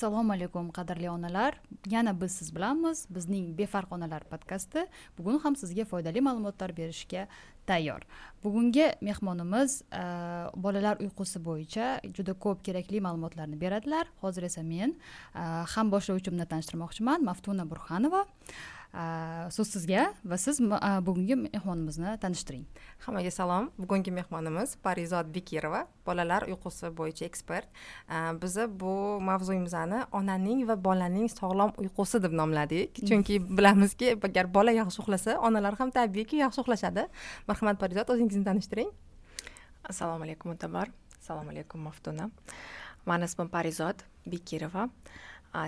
assalomu alaykum qadrli onalar. Yana biz siz bilanmiz. Bizning befarq onalar podkasti bugun ham sizga foydali ma'lumotlar berishga tayyor. Bugungi mehmonimiz e, bolalar uyqusi bo'yicha juda ko'p kerakli ma'lumotlarni beradilar. Hozir esa men e, ham boshlovchimni tanishtirmoqchiman maftuna burxanova. So'z sizga va siz bugungi mehmonimizni tanishtiring hammaga salom bugungi mehmonimiz parizod bekirova bolalar uyqusi bo'yicha ekspert biza bu mavzuyimizni onaning va bolaning sog'lom uyqusi deb nomladik chunki bilamizki agar bola yaxshi uxlasa onalar ham tabiiyki yaxshi uxlashadi marhamat parizod o'zingizni tanishtiring assalomu alaykum mo'tabar assalomu alaykum maftuna mani ismim parizod bekirova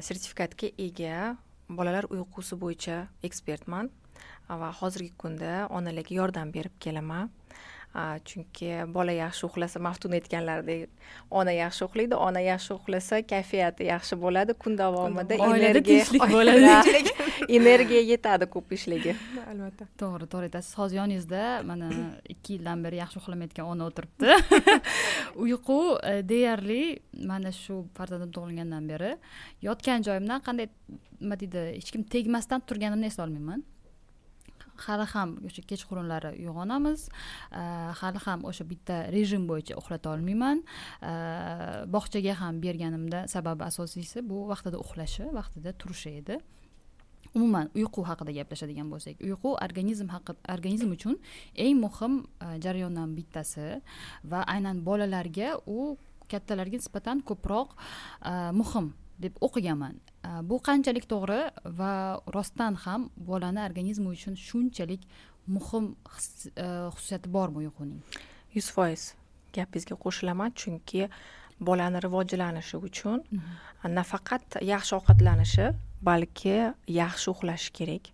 sertifikatga ega bolalar uyqusi bo'yicha ekspertman. Va hozirgi kunda onalarga yordam berib kelaman. Chunki bola yaxshi uxlasa maftun aytganlaridek ona yaxshi uxlaydi ona yaxshi uxlasa kayfiyati yaxshi bo'ladi kun davomida oilada tinchlik bo'ladi. energiya yetadi ko'p ishligi. Albatta. To'g'ri to'g'ri aytasiz. Hozir yoningizda mana ikki yildan beri yaxshi uxlamayotgan ona o'tiribdi. Uyqu e, deyarli mana shu farzandim tug'ilgandan beri yotgan joyimdan qanday nima deydi hech kim tegmasdan turganimni eslolmayman hali ham o'sha kechqurunlari uyg'onamiz. Э, hali ham o'sha bitta rejim bo'yicha uxlata olmayman. Э, bog'chaga ham berganimda sababi asosiysi bu vaqtida uxlashi vaqtida turishi edi. Umuman uyqu haqida gaplashadigan bo'lsak uyqu organizm haqi organizm uchun eng muhim e, jarayondan bittasi va aynan bolalarga u kattalarga nisbatan ko'proq e, muhim deb o'qiganman. Bu qanchalik to'g'ri va rostdan ham bolani organizmi uchun shunchalik muhim xususiyati bormi uyquning yuz foiz gapingizga qo'shilaman chunki bolani rivojlanishi uchun mhm. nafaqat yaxshi ovqatlanishi balki yaxshi uxlashi kerak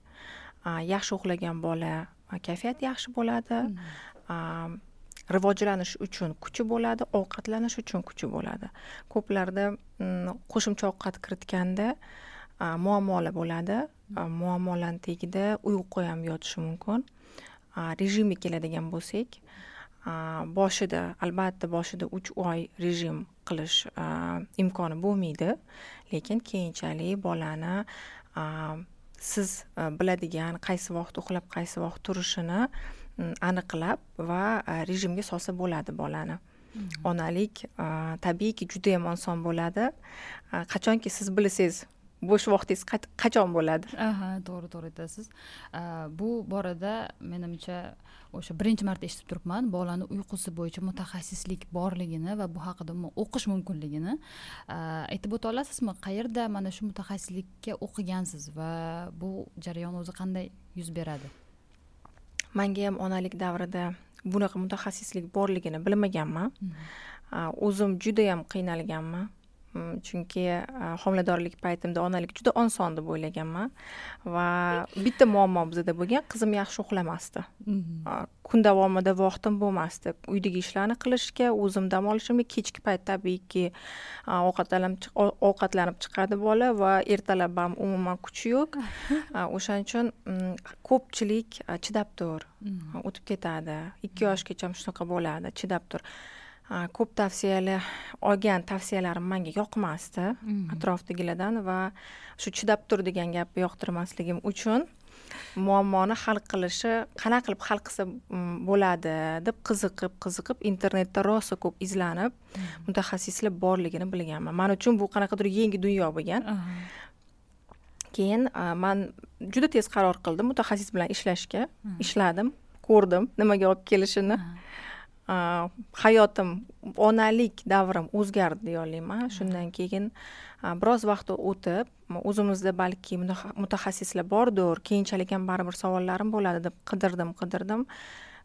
yaxshi uxlagan bola kayfiyati yaxshi bo'ladi mhm. Rivojlanish uchun kuchi bo'ladi ovqatlanish uchun kuchi bo'ladi. Ko'plarda mm, qo'shimcha ovqat kiritganda muammolar bo'ladi. Muammolarni tagida uyqu ham yotishi mumkin. Rejimga keladigan bo'lsak boshida albatta boshida uch oy rejim qilish imkoni bo'lmaydi. Lekin keyinchalik bolani siz biladigan qaysi vaqt uxlab qaysi vaqt turishini aniqlab va rejimga solsa bo'ladi bolani. Onalik tabiiyki juda yam oson bo'ladi. Qachonki siz bilsangiz bo'sh vaqtingiz qachon bo'ladi? Aha to'g'ri to'g'ri aytasiz. Bu borada menimcha o'sha birinchi marta eshitib turibman bolani uyqusi bo'yicha mutaxassislik borligini va bu haqida umuman o'qish mumkinligini. Aytib o'ta olasizmi qayerda mana shu mutaxassislikka o'qigansiz va bu jarayon o'zi qanday yuz beradi manga ham onalik davrida bunaqa mutaxassislik borligini bilmaganman. O'zim judayam qiynalganman chunki homiladorlik paytimda onalik juda oson deb o'ylaganman va bitta muammo bizada bo'lgan qizim yaxshi uxlamasdi. Mhm. kun davomida vaqtim bo'lmasdi. Uydagi ishlarni qilishga o'zim dam olishimga kechki payt tabiiyki ovqatlanib ovqatlanib chiqadi bola va ertalab ham umuman kuchi yo'q. O'shaning uchun mm, ko'pchilik chidab tur. Mhm. o'tib ketadi. Ikki yoshgacha shunaqa bo'ladi chidab tur ko'p tavsiyalar olgan tavsiyalarim manga yoqmasdi. Mhm. atrofdagilardan va shu chidab tur degan gapni yoqtirmasligim uchun muammoni hal qilishi qanaqa qilib hal qilsa bo'ladi deb qiziqib qiziqib internetda rosa ko'p izlanib mhm. mutaxassislar borligini bilganman. Man uchun bu qanaqadir yangi dunyo bo'lgan. Keyin man juda tez qaror qildim mutaxassis bilan ishlashga. Mhm. ishladim ko'rdim nimaga olib kelishini hayotim onalik davrim o'zgardi deya olmayman shundan keyin biroz vaqt o'tib o'zimizda balki mutaxassislar bordir keyinchalik ham baribir savollarim bo'ladi deb qidirdim qidirdim.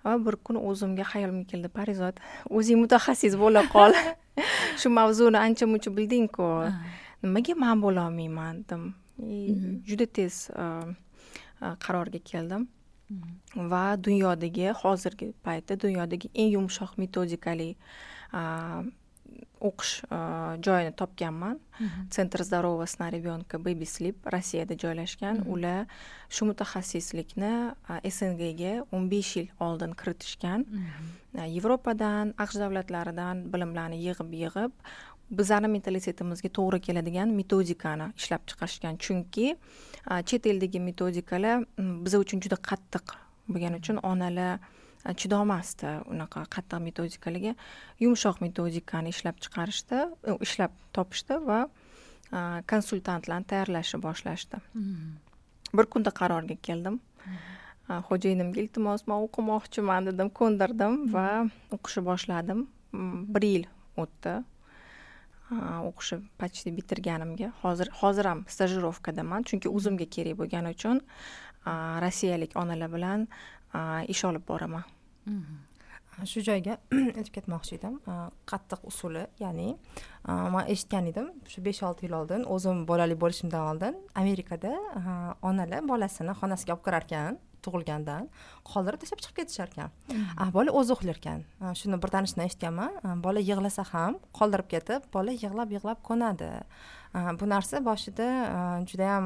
Va bir kun o'zimga hayolimga keldi parizod o'zing mutaxassis bo'la qol. Shu mavzuni ancha muncha bildingku. Nimaga man bo'lolmayman dedim juda tez qarorga keldim va dunyodagi hozirgi paytda dunyodagi eng yumshoq metodikali o'qish joyini topganman. Tsentr здорового ребенка baby sleep rossiyada joylashgan. Ular shu mutaxassislikni sngaga o'n besh yil oldin kiritishgan. Yevropadan aqsh davlatlaridan bilimlarni yig'ib yig'ib bizani mentalitetimizga to'g'ri keladigan metodikani ishlab chiqarishgan. Chunki chet eldagi metodikalar biz uchun juda qattiq bo'lgani uchun onalar chidolmasdi unaqa qattiq metodikalarga. Yumshoq metodikani ishlab chiqarishdi ishlab topishdi va konsultantlarni tayyorlashni boshlashdi. Bir kunda qarorga keldim. Xo'jayinimga iltimos man o'qimoqchiman dedim ko'ndirdim va o'qishni boshladim. Bir yil o'tdi o'qishni почти bitirganimga. Hozir hozir ham stajirovkadaman chunki o'zimga kerak bo'lgani uchun rossiyalik onalar bilan ish olib boraman. Mhm. Shu joyga aytib ketmoqchi edim. Qattiq usuli ya'ni man eshitgan edim shu besh olti yil oldin o'zim bolali bo'lishimdan oldin amerikada onalar bolasini xonasiga olib kirar ekan tug'ilgandan qoldirib tashlab chiqib ketishar ekan mhmm. bola o'zi uxlar ekan shuni bir tanishimdan eshitganman. Bola yig'lasa ham qoldirib ketib bola yig'lab yig'lab ko'nadi. Bu narsa boshida judayam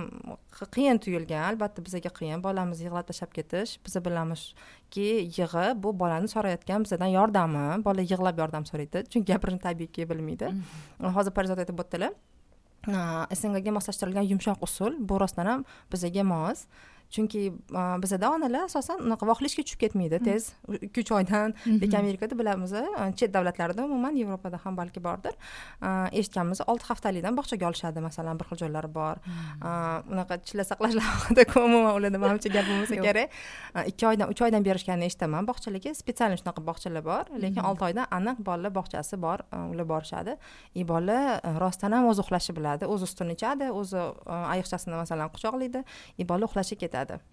qiyin tuyulgan albatta bizga qiyin. Bolamizni yig'lab tashlab ketish biz bilamizki yig'i bu bolani so'rayotgan bizdan yordami? Bola yig'lab yordam so'raydi. Chunki gapirishni tabiiyki bilmaydi. Mhmm. hozir parizod aytib o'tdilar. Sngaga moslashtirilgan yumshoq usul bu rostdan ham bizga mos chunki bizada onalar asosan unaqa vohlishga tushib ketmaydi tez ikki uch oydan lekin amerikada bilamiz chet davlatlarda umuman yevropada ham balki bordir. Eshitganmiz olti haftalikdan bog'chaga olishadi masalan bir xil joylari bor. Unaqa chilla saqlashlar haqida umuman ularda manimcha gap bo'lmasa kerak. Ikki oydan uch oydan berishganini eshitaman. Bog'chalarga специально shunaqa bog'chalar bor lekin olti oydan aniq bolalar bog'chasi bor ular borishadi. И bola rostdan ham o'zi uxlashni biladi. O'zi sutini ichadi o'zi ayiqchasini masalan quchoqlaydi. И bola uxlashga ketadi ketadi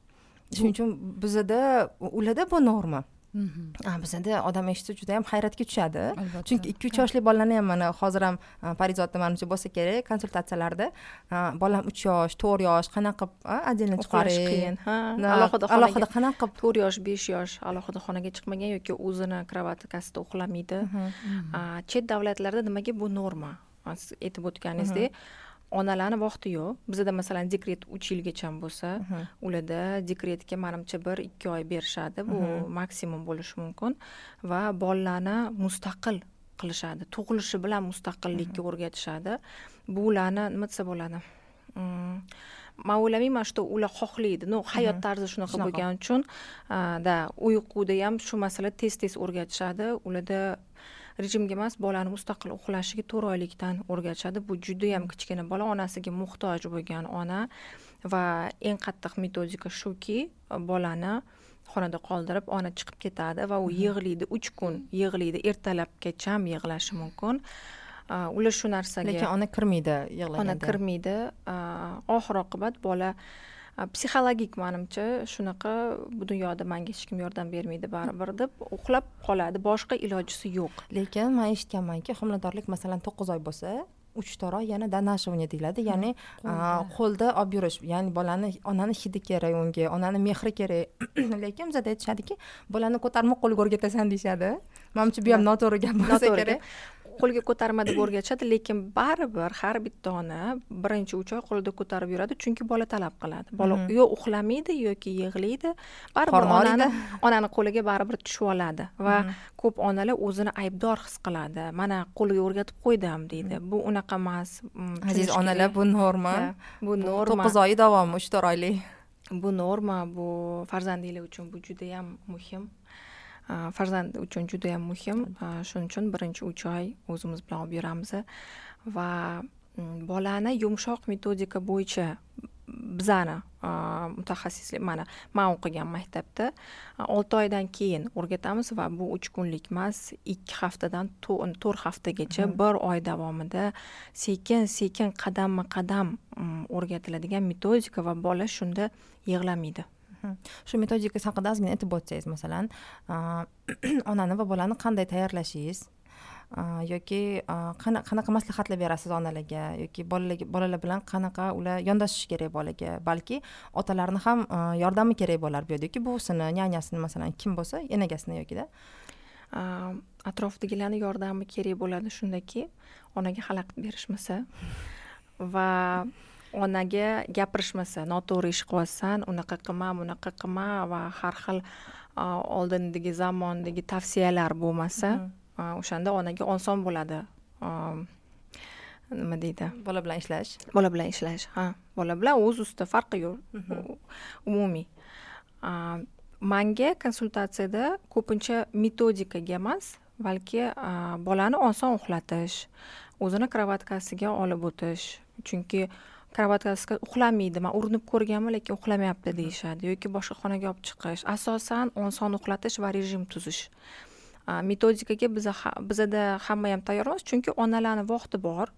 shuning uchun bizada ularda bu norma. Mhm. bizada odam eshitsa juda yam hayratga tushadi. Chunki ikki uch yoshli bolalarni ham mana hozir ham parizodda manimcha bo'lsa kerak konsultatsiyalarda bolam uch yosh to'rt yosh qanaqa qilib отдельно chiqarish qiyin. ha alohida alohida qanaqa qilib to'rt yosh besh yosh alohida xonaga chiqmagan yoki o'zini kravatkasida uxlamaydi. Mhm. chet davlatlarda nimaga bu norma? Siz aytib o'tganingizdek mhm. Onalarni vaqti yo'q. Bizada masalan dekret uch yilgacha bo'lsa ularda dekretga manimcha bir ikki oy berishadi. Bu maksimum bo'lishi mumkin va bolalarni mustaqil qilishadi. Tug'ilishi bilan mustaqillikka o'rgatishadi. Bu ularni nima desa bo'ladi? Mm, man o'ylamayman что ular xohlaydi. Ну hayot tarzi shunaqa bo'lgani uchun да uyquda ham shu masala tez tez o'rgatishadi. Ularda rejimga emas bolani mustaqil uxlashiga to'rt oylikdan o'rgatishadi bu judayam kichkina bola onasiga muhtoj bo'lgan ona. Va eng qattiq metodika shuki bolani xonada qoldirib ona chiqib ketadi va u mhm. yig'laydi uch kun yig'laydi. Ertalabgacha yig'lashi mumkin. Ular shu narsaga lekin ona kirmaydi yig'laganda ona kirmaydi. Oxir oqibat bola psixologik manimcha shunaqa bu dunyoda manga hech kim yordam bermaydi baribir deb uxlab qoladi. Boshqa ilojisi yo'q. Lekin man eshitganmanki homiladorlik masalan to'qqiz oy bo'lsa uch yana донашивание deyiladi. Ya'ni qo'lda. olib yurish ya'ni bolani onani hidi kerak unga onani mehri kerak. Lekin bizada aytishadiki bolani ko'tarmoq qo'lga o'rgatasan deyishadi. Manimcha bu ham noto'g'ri gap bo'lsa kerak qo'lga ko'tarma deb o'rgatishadi lekin baribir har bitta ona birinchi uch oy qo'lida ko'tarib yuradi chunki bola talab qiladi. Bola mhm. yo uxlamaydi yoki yig'laydi baribir onani onani qo'liga baribir tushib oladi va mhm. ko'p onalar o'zini aybdor his qiladi. Mana qo'liga o'rgatib qo'ydim deydi. Mhm. bu unaqa emas. Mm, aziz onalar bu norma. Bu norma. to'qqiz oy davomi uch to'rt oylik? Bu norma bu farzandinglar uchun bu judayam muhim farzand uchun juda yam muhim shuning uchun birinchi uch oy o'zimiz bilan olib yuramiz va bolani yumshoq metodika bo'yicha bizani mutaxassislik mana man o'qigan maktabda olti oydan keyin o'rgatamiz va bu uch kunlik emas ikki haftadan to'rt haftagacha bir oy davomida sekin sekin qadamma qadam o'rgatiladigan metodika va bola shunda yig'lamaydi shu metodikasi haqida ozgina aytib o'tsangiz masalan onani va bolani qanday tayyorlashingiz yoki qanaqa maslahatlar berasiz onalarga yoki bolalarga bolalar bilan qanaqa ular yondashishi kerak bolaga balki otalarni ham yordami kerak bo'lar bu yerda yoki buvisini nyanyasini masalan kim bo'lsa enagasini yokida? Atrofdagilarni yordami kerak bo'ladi shundaki onaga xalaqit berishmasa. Va onaga gapirishmasa noto'g'ri ish qilyapsan unaqa qilma bunaqa qilma va har xil oldindagi zamondagi tavsiyalar bo'lmasa mhm. o'shanda onaga oson bo'ladi. Nima deydi? Bola bilan ishlash. Bola bilan ishlash ha. Bola bilan o'z ustida farqi yo'q. Mhm. umumiy. Manga konsultatsiyada ko'pincha metodikaga emas balki bolani oson uxlatish o'zini kravatkasiga olib o'tish. Chunki kravatkasiga uxlamaydi. Man urinib ko'rganman lekin uxlamayapti deyishadi. Yoki boshqa xonaga olib chiqish. Asosan oson uxlatish va rejim tuzish. Metodikaga biza bizada hamma ham tayyor emas chunki onalarni vaqti bor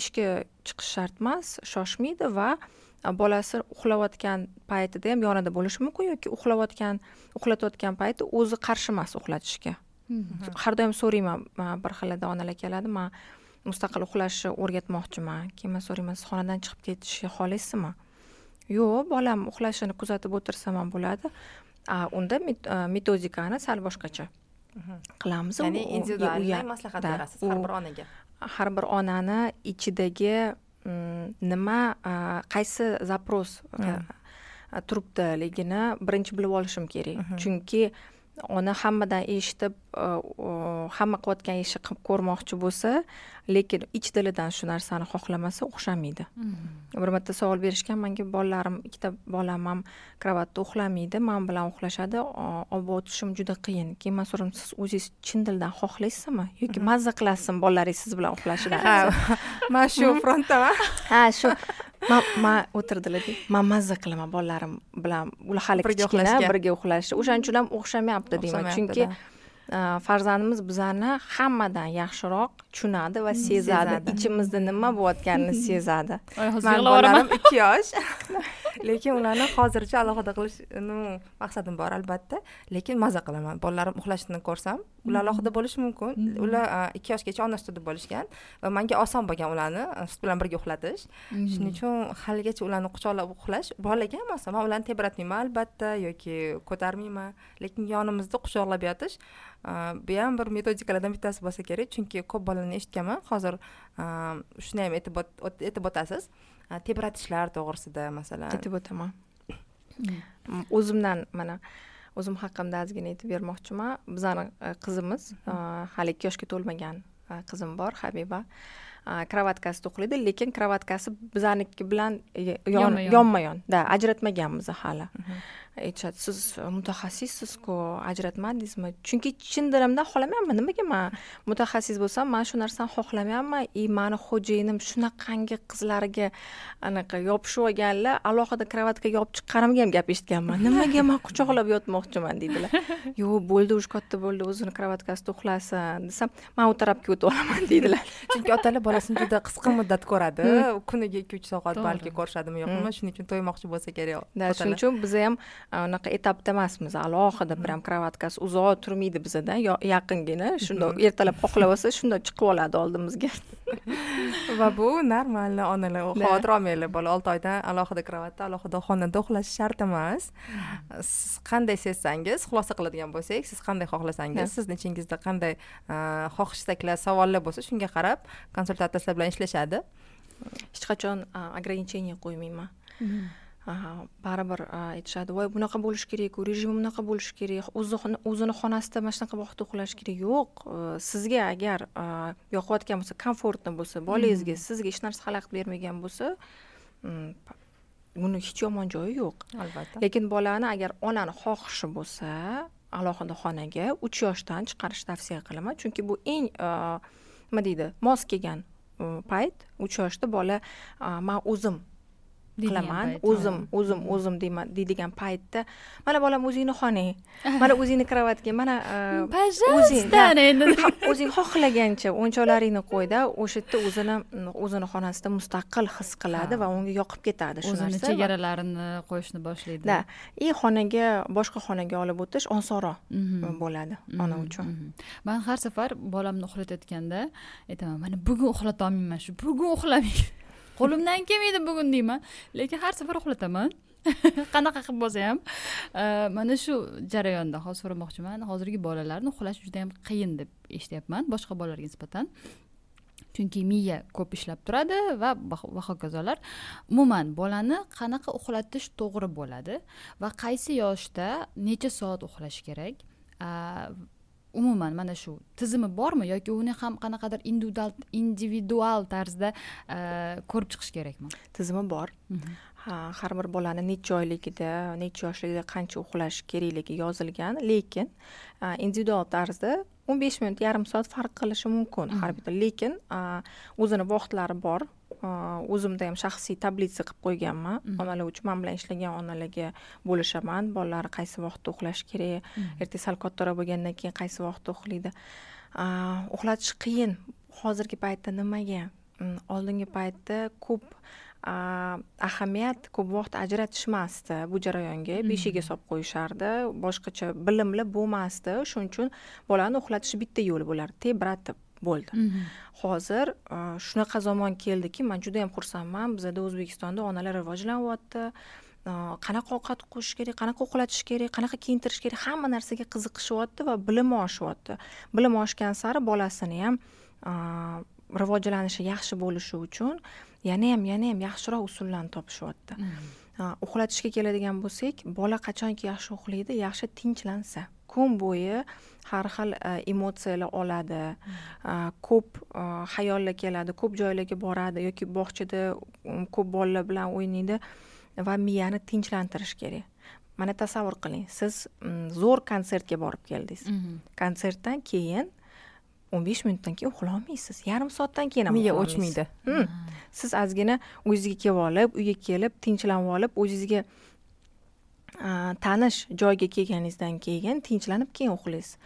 ishga chiqish shart emas shoshmaydi va bolasi uxlayotgan paytida ham yonida bo'lishi mumkin yoki uxlayotgan uxlatayotgan payti o'zi qarshi emas uxlatishga. Har doim so'rayman bir xilda onalar keladi man mustaqil uxlashni o'rgatmoqchiman. Keyin man so'rayman siz xonadan chiqib ketishni xohlaysizmi? Yo'q bolam uxlashini kuzatib o'tirsam ham bo'ladi. Unda metodikani sal boshqacha mhm. qilamiz. Ya'ni individualniy maslahat berasiz har bir onaga. har bir onani ichidagi mm, nima qaysi zaпрос turibdiligini birinchi bilib olishim kerak. Mhm. chunki ona hammadan eshitib hamma qilayotgan ishni qilib ko'rmoqchi bo'lsa lekin ich dilidan shu narsani xohlamasa o'xshamaydi. Mm-hmm. bir marta savol berishgan manga bolalarim ikkita bolam ham kravatda uxlamaydi man bilan uxlashadi olib o'tishim juda qiyin. Keyin man so'radim siz o'zingiz chin dildan xohlaysizmi yoki mm-hmm. mazza qilasizmi bolalaringiz siz bilan uxlashidan ha man shu frontdaman. Ha shu man o'tirdilar man mazza qilaman bolalarim bilan ular hali kichkina birga uxlashni o'shaning uchun ham o'xshamayapti deyman. Chunki farzandimiz bizani hammadan yaxshiroq tushunadi va sezadi. ichimizda nima bo'layotganini sezadi. Bolalarim ikki yosh. Lekin ularni hozircha alohida qilish maqsadim bor albatta. Lekin maza qilaman. Bolalarim uxlashini ko'rsam ular alohida bo'lishi mumkin. Ular ikki yoshgacha ona sutida bo'lishgan va manga oson bo'lgan ularni sut bilan birga uxlatish. Shuning uchun haligacha ularni quchoqlab uxlash bolaga ham oson man ularni tebratmayman albatta yoki ko'tarmayman lekin yonimizda quchoqlab yotish bu ham bir metodikalardan bittasi bo'lsa kerak. Chunki ko'p bolalarni eshitganman. Hozir shuni ham aytib o'tasiz tebratishlar to'g'risida masalan. Aytib o'taman o'zimdan mana o'zim haqimda ozgina aytib bermoqchiman. Bizani qizimiz hali ikki yoshga to'lmagan qizim bor habiba. Kravatkasida uxlaydi lekin kravatkasi bizaniki bilan yonma yon да ajratmaganmiz hali aytishadi siz mutaxassissizku ajratmadingizmi? Chunki chin dilimdan xohlamayapman nimaga man mutaxassis bo'lsam man shu narsani xohlamayapman. И mani xo'jayinim shunaqangi qizlariga anaqa yopishib olganlar alohida kravatkaga olib chiqqanimga ham gap eshitganman. Nimaga man quchoqlab yotmoqchiman deydilar. Yo'q bo'ldi уже katta bo'ldi o'zini kravatkasida uxlasin desam man u tarafga o'tib olaman deydilar. Chunki otalar bolasini juda qisqa muddat ko'radi. Kuniga ikki uch soat balki ko'rishadimi yo'qmi? Shuning uchun to'ymoqchi bo'lsa kerak да shuning uchun biza ham unaqa etapda emasmiz. Alohida прям kravatkasi uzoq turmaydi bizada. Yaqingina shundoq ertalab xohlab olsa shundoq chiqib oladi oldimizga. Va bu normal onalar xavotir olmanglar bola olti oydan alohida kravatda alohida xonada uxlashi shart emas. Siz qanday sezsangiz xulosa qiladigan bo'lsak siz qanday xohlasangiz sizni ichingizda qanday xohish istaklar savollar bo'lsa shunga qarab konsultantlar sizlar bilan ishlashadi. Hech qachon ограничение qo'ymayman baribir aytishadi. Voy bunaqa bo'lishi kerakku rejimi bunaqa bo'lishi kerak o'zini xonasida mana shunaqa vaqtda uxlash kerak yo'q sizga agar yoqayotgan bo'lsa komfortni bo'lsa bolangizga sizga hech narsa xalaqit bermagan bo'lsa buni hech yomon joyi yo'q. Albatta. Lekin bolani agar onani xohishi bo'lsa alohida xonaga uch yoshdan chiqarishni tavsiya qilaman. Chunki bu eng nima deydi mos kelgan payt. Uch yoshda bola man o'zim qilaman o'zim o'zim o'zim deyman deydigan paytda mana bolam o'zingni xonang. Mana o'zingni karavotga mana o'zing пожалуйста ha, o'zing xohlagancha o'yinchoqlaringni qo'yda o'sha yerda o'zini o'zini xonasida mustaqil his qiladi va unga yoqib ketadi shu o'zini narsa va- chegaralarini qo'yishni boshlaydi. Да и xonaga boshqa xonaga olib o'tish osonroq Mhm. bo'ladi ona Mhm, uchun. Mhm. man har safar bolamni uxlatayotganda aytaman mana bugun uxlatolmayman shu bugun uxlamayman qo'limdan kelmaydi bugun deyman lekin har safar uxlataman. Qanaqa qilib bo'lsa ham e, mana shu jarayonda hozir so'ramoqchiman hozirgi bolalarni uxlash juda yam qiyin deb eshityapman boshqa bolalarga nisbatan. Chunki miya ko'p ishlab turadi va va hokazolar. Umuman bolani qanaqa uxlatish to'g'ri bo'ladi va qaysi yoshda necha soat uxlash kerak umuman mana shu tizimi bormi yoki uni ham qanaqadir individual individual tarzda a, ko'rib chiqish kerakmi? Tizimi bor. Ha har bir bolani necha oyligida necha yoshligida qancha uxlash kerakligi yozilgan lekin a, individual tarzda o'n besh minut yarim soat farq qilishi mumkin har bitta lekin a, o'zini vaqtlari bor o'zimda ham shaxsiy tablitsa qilib qo'yganman. Onalar uchun man bilan ishlagan onalarga bo'lishaman. Bolalari qaysi vaqtda uxlash kerak? Ertaga sal kattaroq bo'lgandan keyin qaysi vaqtda uxlaydi? A, uxlatish qiyin. Hozirgi paytda nimaga? Mm, oldingi paytda ko'p a, ahamiyat ko'p vaqt ajratishmasdi bu jarayonga. Beshiga solib qo'yishardi. Boshqacha bilimli bo'lmasdi. Shuning uchun bolani uxlatish bitta yo'li bo'lardi. Tebratib bo'ldi. Hozir a, shunaqa zamon keldiki man juda yam xursandman. Bizada o'zbekistonda onalar rivojlanyapti a, qanaqa ovqat qo'shish kerak qanaqa uxlatish kerak qanaqa kiyintirish kerak hamma narsaga qiziqishyapti va bilimi oshyapti bilimi oshgan sari bolasini ham a, rivojlanishi yaxshi bo'lishi uchun yana ham yana ham yaxshiroq usullarni topishyapti A, uxlatishga keladigan bo'lsak bola qachonki yaxshi uxlaydi yaxshi tinchlansa kun bo'yi har xil a, emotsiyalar oladi A, ko'p a, xayollar keladi ko'p joylarga boradi yoki bog'chada um, ko'p bolalar bilan o'ynaydi va miyani tinchlantirish kerak. Mana tasavvur qiling siz mm, zo'r konsertga borib keldingiz. Konsertdan keyin o'n besh minutdan keyin uxlolmaysiz yarim soatdan keyin ham miya o'chmaydi. Hmm. siz ozgina o'zingizga kelib olib uyga kelib tinchlanib olib o'zingizga a, tanish joyga kelganingizdan keyin tinchlanib keyin uxlaysiz.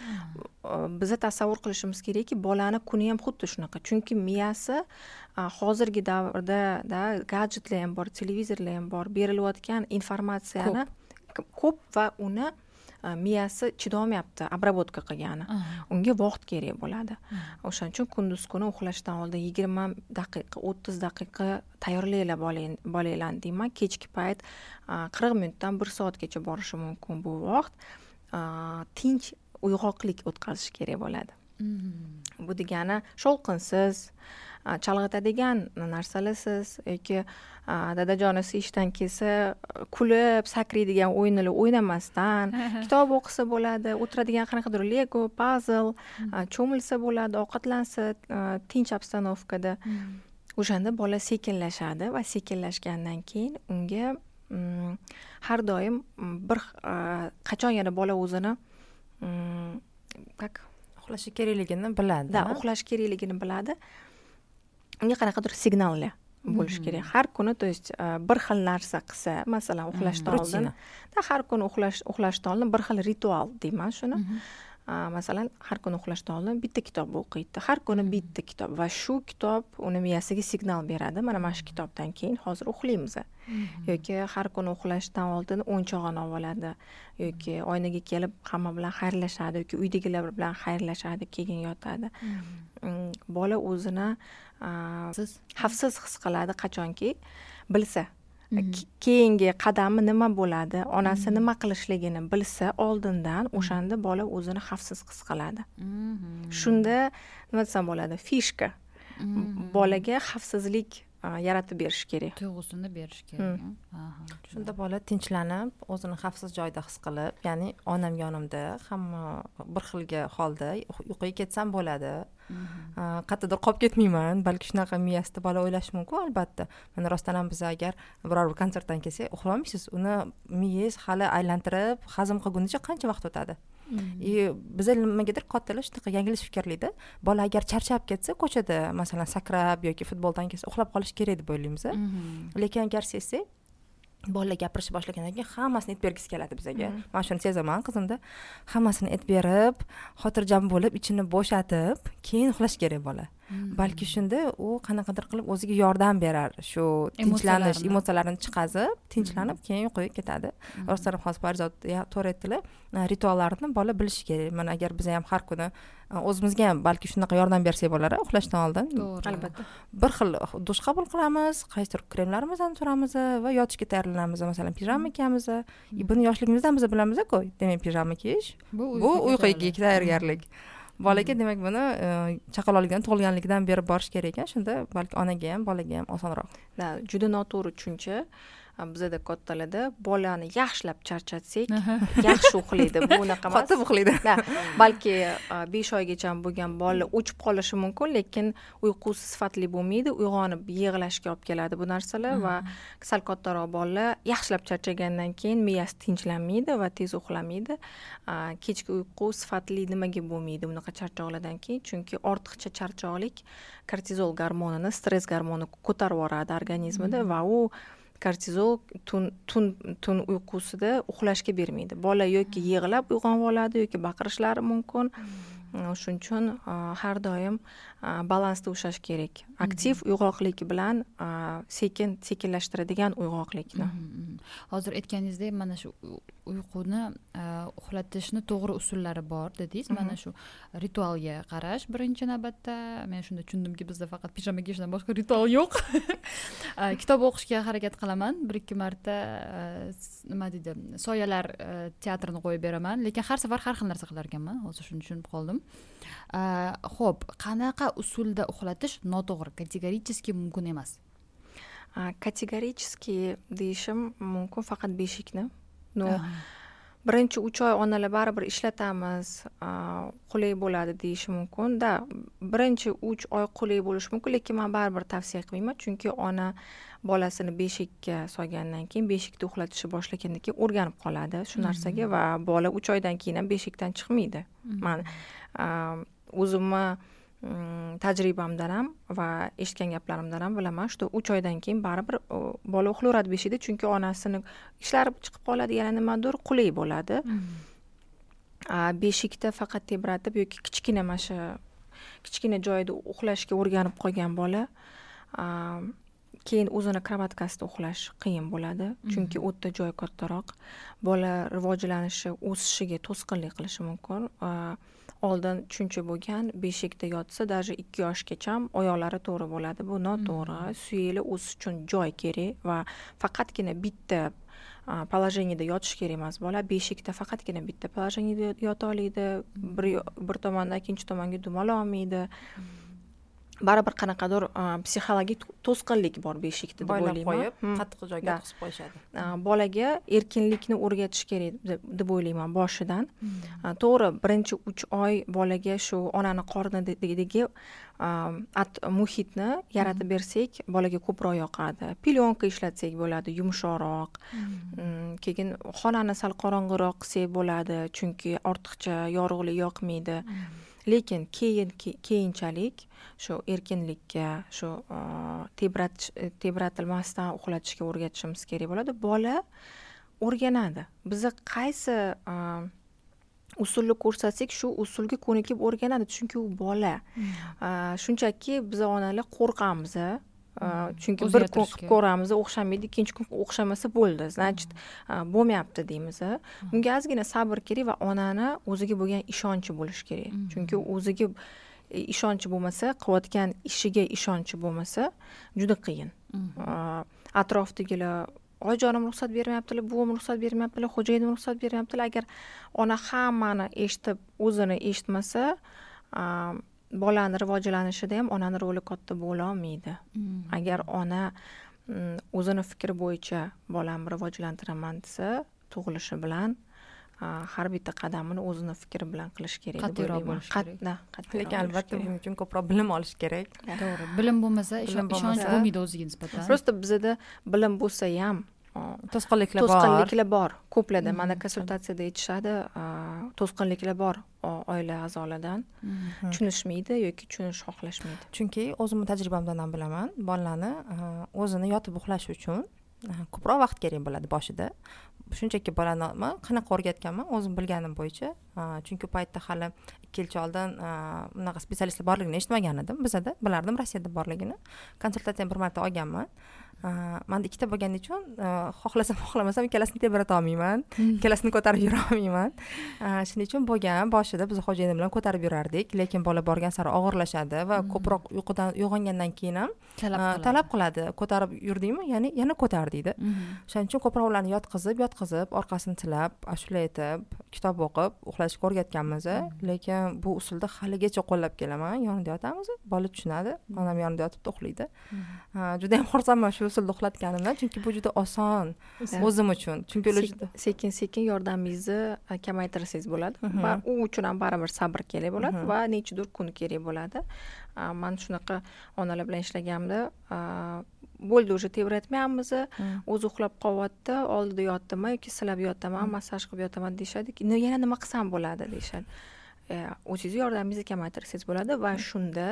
A, biza tasavvur qilishimiz kerakki bolani kuni ham xuddi shunaqa. Chunki miyasi hozirgi davrda da gadjetlar ham bor televizorlar ham bor berilayotgan informatsiyani ko'p va uni miyasi chidolmayapti обработка qilgani. Unga vaqt kerak bo'ladi. O'shaning uchun kunduz kuni uxlashdan oldin yigirma daqiqa o'ttiz daqiqa tayyorlanglar bolang- bolanglarni deyman. Kechki payt a, qirq minutdan bir soatgacha borishi mumkin bu vaqt a, tinch uyg'oqlik o'tkazish kerak bo'ladi bu degani shovqinsiz chalg'itadigan narsalarsiz yoki dadajonisi ishdan kelsa kulib sakraydigan o'yinlar o'ynamasdan kitob o'qisa bo'ladi o'tiradigan qanaqadir lego pazl a, cho'milsa bo'ladi ovqatlansa tinch obstanovkada o'shanda bola sekinlashadi va sekinlashgandan keyin unga har doim bir qachon yana bola o'zini как uxlashi kerakligini biladi. Да uxlash kerakligini biladi. Unga qanaqadir signallar bo'lishi kerak? Har kuni то есть a, bir xil narsa qilsa masalan uxlashdan oldin. Har kuni uxlash uxlashdan oldin bir xil ritual deyman shuni. A, masalan har kuni uxlashdan oldin bitta kitob o'qiydi. Har kuni bitta kitob va shu kitob uni miyasiga signal beradi. Mana mana shu kitobdan keyin hozir uxlaymiz. Yoki har kuni uxlashdan oldin o'yinchog'ini olib oladi yoki oynaga kelib hamma bilan xayrlashadi yoki uydagilar bilan xayrlashadi keyin yotadi. Mm, bola o'zini xavfsiz his qiladi qachonki bilsa keyingi qadami nima bo'ladi? Onasi nima qilishligini bilsa oldindan o'shanda bola o'zini xavfsiz his qiladi. Shunda nima desam bo'ladi? Fishka. Bolaga xavfsizlik yaratib berish kerak. Tuyg'usini berish kerak Aha, shunda bola tinchlanib o'zini xavfsiz joyda his qilib ya'ni onam yonimda hamma bir xilga holda uyquga ketsam bo'ladi. A, qayerdadir qolib ketmayman balki shunaqa miyasida bola o'ylashi mumkin albatta. Mana rostdan ham biz agar biror bir konsertdan kelsak uxlolmaysiz uni miyangiz hali aylantirib hazm qilgunicha qancha vaqt o'tadi и biza nimagadir kattalar shunaqa yanglish fikrlaydi bola agar charchab ketsa ko'chada masalan sakrab yoki futboldan kelsa uxlab qolishi kerak deb o'ylaymiz lekin agar sezsak bolalar gapirishni boshlagandan keyin hammasini aytib bergisi keladi bizaga. Man shuni sezaman qizimda. Hammasini aytib berib xotirjam bo'lib ichini bo'shatib keyin uxlash kerak bola. Balki shunda u qanaqadir qilib o'ziga yordam berar shu tinchlanish emotsiyalarini chiqazib tinchlanib keyin uyquga ketadi. Rostdan ham hozir parizod to'g'ri aytdilar rituallarni bola bilishi kerak. Mana agar biza ham har kuni o'zimizga ham balki shunaqa yordam bersak bo'lar uxlashdan oldin to'g'ri. Albatta. bir xil dush qabul qilamiz qaysidir kremlarimizni suramiz va yotishga tayyorlanamiz. Masalan pijama kiyamiz buni yoshligimizdan biz bilamiz-ku demak pijama kiyish bu uyquga tayyorgarlik. Bolaga demak buni chaqaloqlikdan tug'ilganligidan beri borish kerak ekan shunda balki onaga ham bolaga ham osonroq. Juda noto'g'ri tushuncha bizada kattalarda bolani yaxshilab charchatsak yaxshi uxlaydi bu unaqa emas qotib uxlaydi balki besh oygacha bo'lgan bola o'chib qolishi mumkin lekin uyqusi sifatli bo'lmaydi uyg'onib yig'lashga olib keladi bu narsalar va sal kattaroq bolalar yaxshilab charchagandan keyin miyasi tinchlanmaydi va tez uxlamaydi kechki uyqu sifatli nimaga bo'lmaydi bunaqa charchoqlardan keyin chunki ortiqcha charchoqlik kortizol gormonini stress gormonini ko'tarib yuboradi organizmida va u kortizol tun tun tun uyqusida uxlashga bermaydi. Bola yoki yig'lab uyg'onib oladi yoki baqirishlari mumkin. Shuning uchun har doim balansda ushlash kerak aktiv uyg'oqlik bilan sekin sekinlashtiradigan uyg'oqlikni hozir aytganingizdek mana shu uyquni uxlatishni to'g'ri usullari bor dedingiz mana shu ritualga qarash birinchi navbatda men shunda tushundimki bizda faqat pijama kiyishdan boshqa ritual yo'q kitob o'qishga harakat qilaman bir ikki marta nima deydi soyalar teatrini qo'yib beraman lekin har safar har xil narsa qilar ekanman hozir shuni tushunib qoldim ho'p qanaqa usulda uxlatish noto'g'ri kategorически mumkin emas? Kategorически deyishim mumkin faqat beshikni. Ну birinchi uch oy onalar baribir ishlatamiz qulay bo'ladi deyishi mumkin. Да birinchi uch oy qulay bo'lishi mumkin lekin man baribir tavsiya qilmayman chunki ona bolasini beshikka solgandan keyin beshikda uxlatishni boshlagandan keyin o'rganib qoladi shu narsaga va bola uch oydan keyin ham beshikdan chiqmaydi. Man o'zimni mm, tajribamdan ham va eshitgan gaplarimdan ham bilaman что uch oydan keyin baribir bola uxlayveradi beshikda chunki onasini ishlari chiqib qoladi yana nimadir qulay bo'ladi mm-hmm. beshikda faqat tebratib yoki kichkina mana shu kichkina joyda uxlashga o'rganib qolgan bola keyin o'zini kravatkasida uxlash qiyin bo'ladi mm-hmm. chunki u yerda joy kattaroq bola rivojlanishi o'sishiga to'sqinlik qilishi mumkin oldin tushuncha bo'lgan beshikda yotsa даже ikki yoshgacha oyoqlari to'g'ri bo'ladi. Bu noto'g'ri. Hmm. suyakli o'sish uchun joy kerak va faqatgina bitta положениеda yotish kerak emas bola. Beshikda faqatgina bitta положениеda yota oladi. Bir bir tomondan ikkinchi tomonga dum ololmaydi hmm. Baribir qanaqadir psixologik to'sqinlik bor beshikda deb o'ylayman. qo'yib hmm. qattiq joyga qisib qo'yishadi. Bolaga erkinlikni o'rgatish kerak deb o'ylayman boshidan. Hmm. to'g'ri birinchi uch oy bolaga shu onani qornidagi muhitni yaratib hmm. bersak bolaga ko'proq yoqadi. Plyonka ishlatsak bo'ladi yumshoqroq. Keyin xonani sal qorong'iroq qilsak bo'ladi chunki ortiqcha yorug'lik yoqmaydi lekin keyin keyinchalik shu erkinlikka shu tebratish tebratilmasdan uxlatishga o'rgatishimiz kerak bo'ladi. Bola o'rganadi. Biza qaysi usulni ko'rsatsak shu usulga ko'nikib o'rganadi. Chunki u bola. Hmm. shunchaki biz onalar qo'rqamiz chunki bir kun qilib ko'ramiz o'xshamaydi ikkinchi kun o'xshamasa bo'ldi. Значит bo'lmayapti deymiz bunga ozgina sabr kerak va onani o'ziga bo'lgan ishonchi bo'lishi kerak. Chunki o'ziga e, ishonchi bo'lmasa qilayotgan ishiga ishonchi bo'lmasa juda qiyin. Atrofdagilar oyijonim ruxsat bermayaptilar buvim ruxsat bermayaptilar xo'jayinim ruxsat bermayaptilar. Agar ona hammani eshitib o'zini eshitmasa bolani rivojlanishida ham onani roli katta bo'lolmaydi mm. agar ona mm, o'zini fikri bo'yicha bolamni rivojlantiraman desa tug'ilishi bilan har bitta qadamini o'zini fikri bilan qilish kerak qat'iyroq bo'lishi kerak. Lekin albatta buning uchun ko'proq bilim olish kerak. To'g'ri. Bilim bo'lmasa. ishonch bo'lmaydi o'ziga nisbatan. Просто bizada bilim bo'lsa ham to'sqinliklar bor to'sqinliklar bor ko'plarda mana konsultatsiyada aytishadi to'sqinliklar bor oila a'zolaridan tushunishmaydi yoki tushunishni xohlashmaydi chunki o'zimni tajribamdan ham bilaman bolalarni o'zini yotib uxlashi uchun ko'proq vaqt kerak bo'ladi boshida shunchaki bolani qanaqa o'rgatganman o'zim bilganim bo'yicha chunki u paytda hali ikki yilcha oldin bunaqa specialistlar borligini eshitmagan edim bizada bilardim rossiyada borligini konsultatsiyani bir marta olganman manda ikkita bo'lgani uchun xohlasam xohlamasam ikkalasini tebrata olmayman. Hmm. ikkalasini ko'tarib yura olmayman. Shuning uchun bo'lgan boshida biz xo'jayinim bilan ko'tarib yurardik. Lekin bola borgan sari og'irlashadi va hmm. ko'proq uyqudan uyg'ongandan keyin ham talab qiladi. ko'tarib yurdingmi? Ya'ni yana ko'tar deydi. Hmm. o'shaning uchun ko'proq ularni yotqizib yotqizib orqasini tilab ashula aytib kitob o'qib uxlashga o'rgatganmiz lekin bu usulda haligacha qo'llab kelaman. Yonida yotamiz bola tushunadi. Onam yonida yotibdi uxlaydi. Judayam xursandman shu usulda uxlatganimdan chunki bu juda oson o'zim uchun. Chunki ular juda sekin sekin yordamingizni kamaytirsangiz bo'ladi va u uchun ham baribir sabr kerak bo'ladi va nechidir kun kerak bo'ladi. Man shunaqa onalar bilan ishlaganimda bo'ldi уже tebratmayapmiz o'zi uxlab qolyapti oldida yotdimi yoki silab yotaman massaj qilib yotaman deyishadi. Yana nima qilsam bo'ladi deyishadi. E, o'zingizni yordamingizni kamaytirsangiz bo'ladi va shunda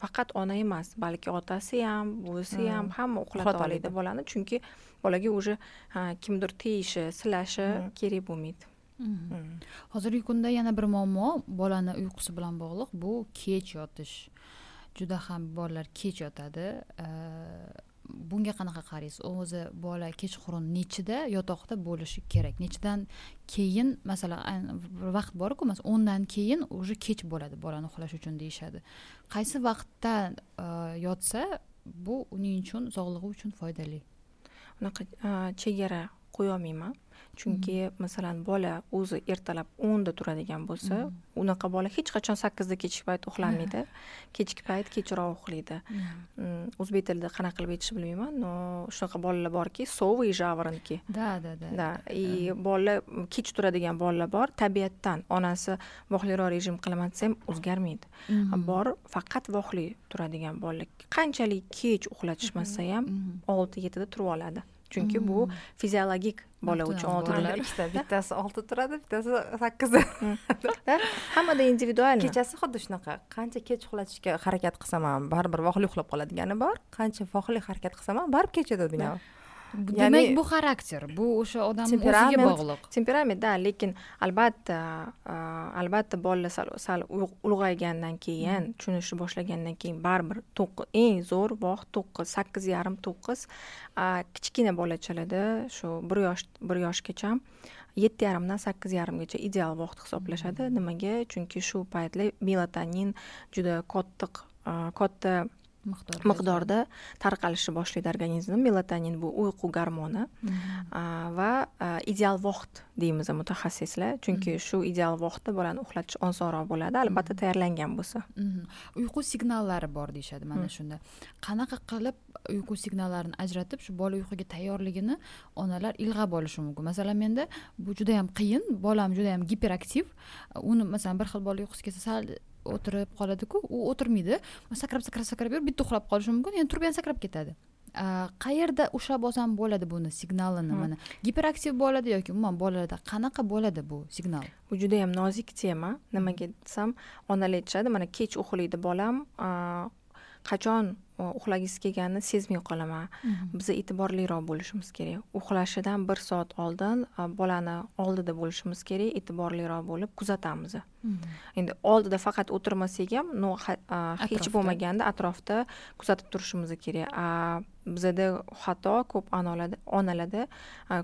faqat ona emas balki otasi ham buvisi ham hmm. hamma uxlata oladi bolani chunki bolaga уже kimdir tegishi silashi hmm. kerak bo'lmaydi hmm. hozirgi kunda yana bir muammo bolani uyqusi bilan bog'liq bu kech yotish juda ham bolalar kech yotadi bunga qanaqa qaraysiz? O'zi bola kechqurun nechida yotoqda bo'lishi kerak? Nechidan keyin masalan bir vaqt borku masalan o'ndan keyin уже kech bo'ladi bolani uxlash uchun deyishadi. Qaysi vaqtda e, yotsa bu uning uchun sog'lig'i uchun foydali? Unaqa e, chegara qo'yolmayman. Chunki masalan bola o'zi ertalab o'nda turadigan bo'lsa unaqa bola hech qachon sakkizda kechki payt uxlamaydi kechki payt kechroq uxlaydi. O'zbek tilida qanaqa qilib aytishni bilmayman но shunaqa bolalar borki совы жаворонки да да да. Да и bola kech turadigan bolalar bor tabiatdan onasi vohliroq rejim qilaman desa ham o'zgarmaydi bor faqat vohli turadigan bolalar qanchalik kech uxlatishmasa ham olti yettida turib oladi chunki bu hmm. fiziologik bola uchun oldilar ikkita bittasi olti turadi bittasi sakkizda hammada individualniy kechasi xuddi shunaqa. Qancha kech uxlatishga harakat qilsam ham baribir vohli uxlab qoladigani bor qancha vohli harakat qilsam ham baribir kechada dunyo demak bu xarakter bu o'sha odamni o'ziga bog'liq. temperament да lekin albatta albatta bolalar sal sal ulg'aygandan keyin tushunishni boshlagandan keyin baribir eng zo'r vaqt to'qqiz sakkiz yarim to'qqiz kichkina bolachalarda shu bir yosh bir yoshgacha yetti yarimdan sakkiz yarimgacha ideal vaqt hisoblashadi nimaga? Chunki shu paytlar melatonin juda qattiq katta miqdorda tarqalishni boshlaydi organizmda melatonin bu uyqu gormoni. Mm-hmm. va ideal vaqt deymiz mutaxassislar. Chunki mm-hmm. shu ideal vaqtda bolani uxlatish osonroq bo'ladi albatta mm-hmm. tayyorlangan bo'lsa. Uyqu signallari bor deyishadi mana shunda. Qanaqa qilib uyqu signallarini ajratib shu bola uyquga tayyorligini onalar ilg'ab olishi mumkin? Masalan menda bu juda yam qiyin bolam juda yam giperaktiv. Uni masalan bir xil bola uyqusi kelsa sal o'tirib qoladiku u o'tirmaydi. Sakrab sakrab sakrab yurib bitta uxlab qolishi mumkin endi turib yana sakrab ketadi. Qayerda ushlab olsam bo'ladi buni signalini mana? Giperaktiv bo'ladi yoki umuman bolalarda qanaqa bo'ladi bu signal? Bu judayam nozik tema. Nimaga desam onalar aytishadi mana kech uxlaydi bolam qachon uxlagisi kelganini sezmay qolaman. Mhm. biza e'tiborliroq bo'lishimiz kerak. Uxlashidan bir soat oldin bolani oldida bo'lishimiz kerak e'tiborliroq bo'lib kuzatamiz. Mhm. endi oldida faqat o'tirmasak ham no hech bo'lmaganda atrofda kuzatib turishimiz kerak. Bizada xato ko'p onalarda onalarda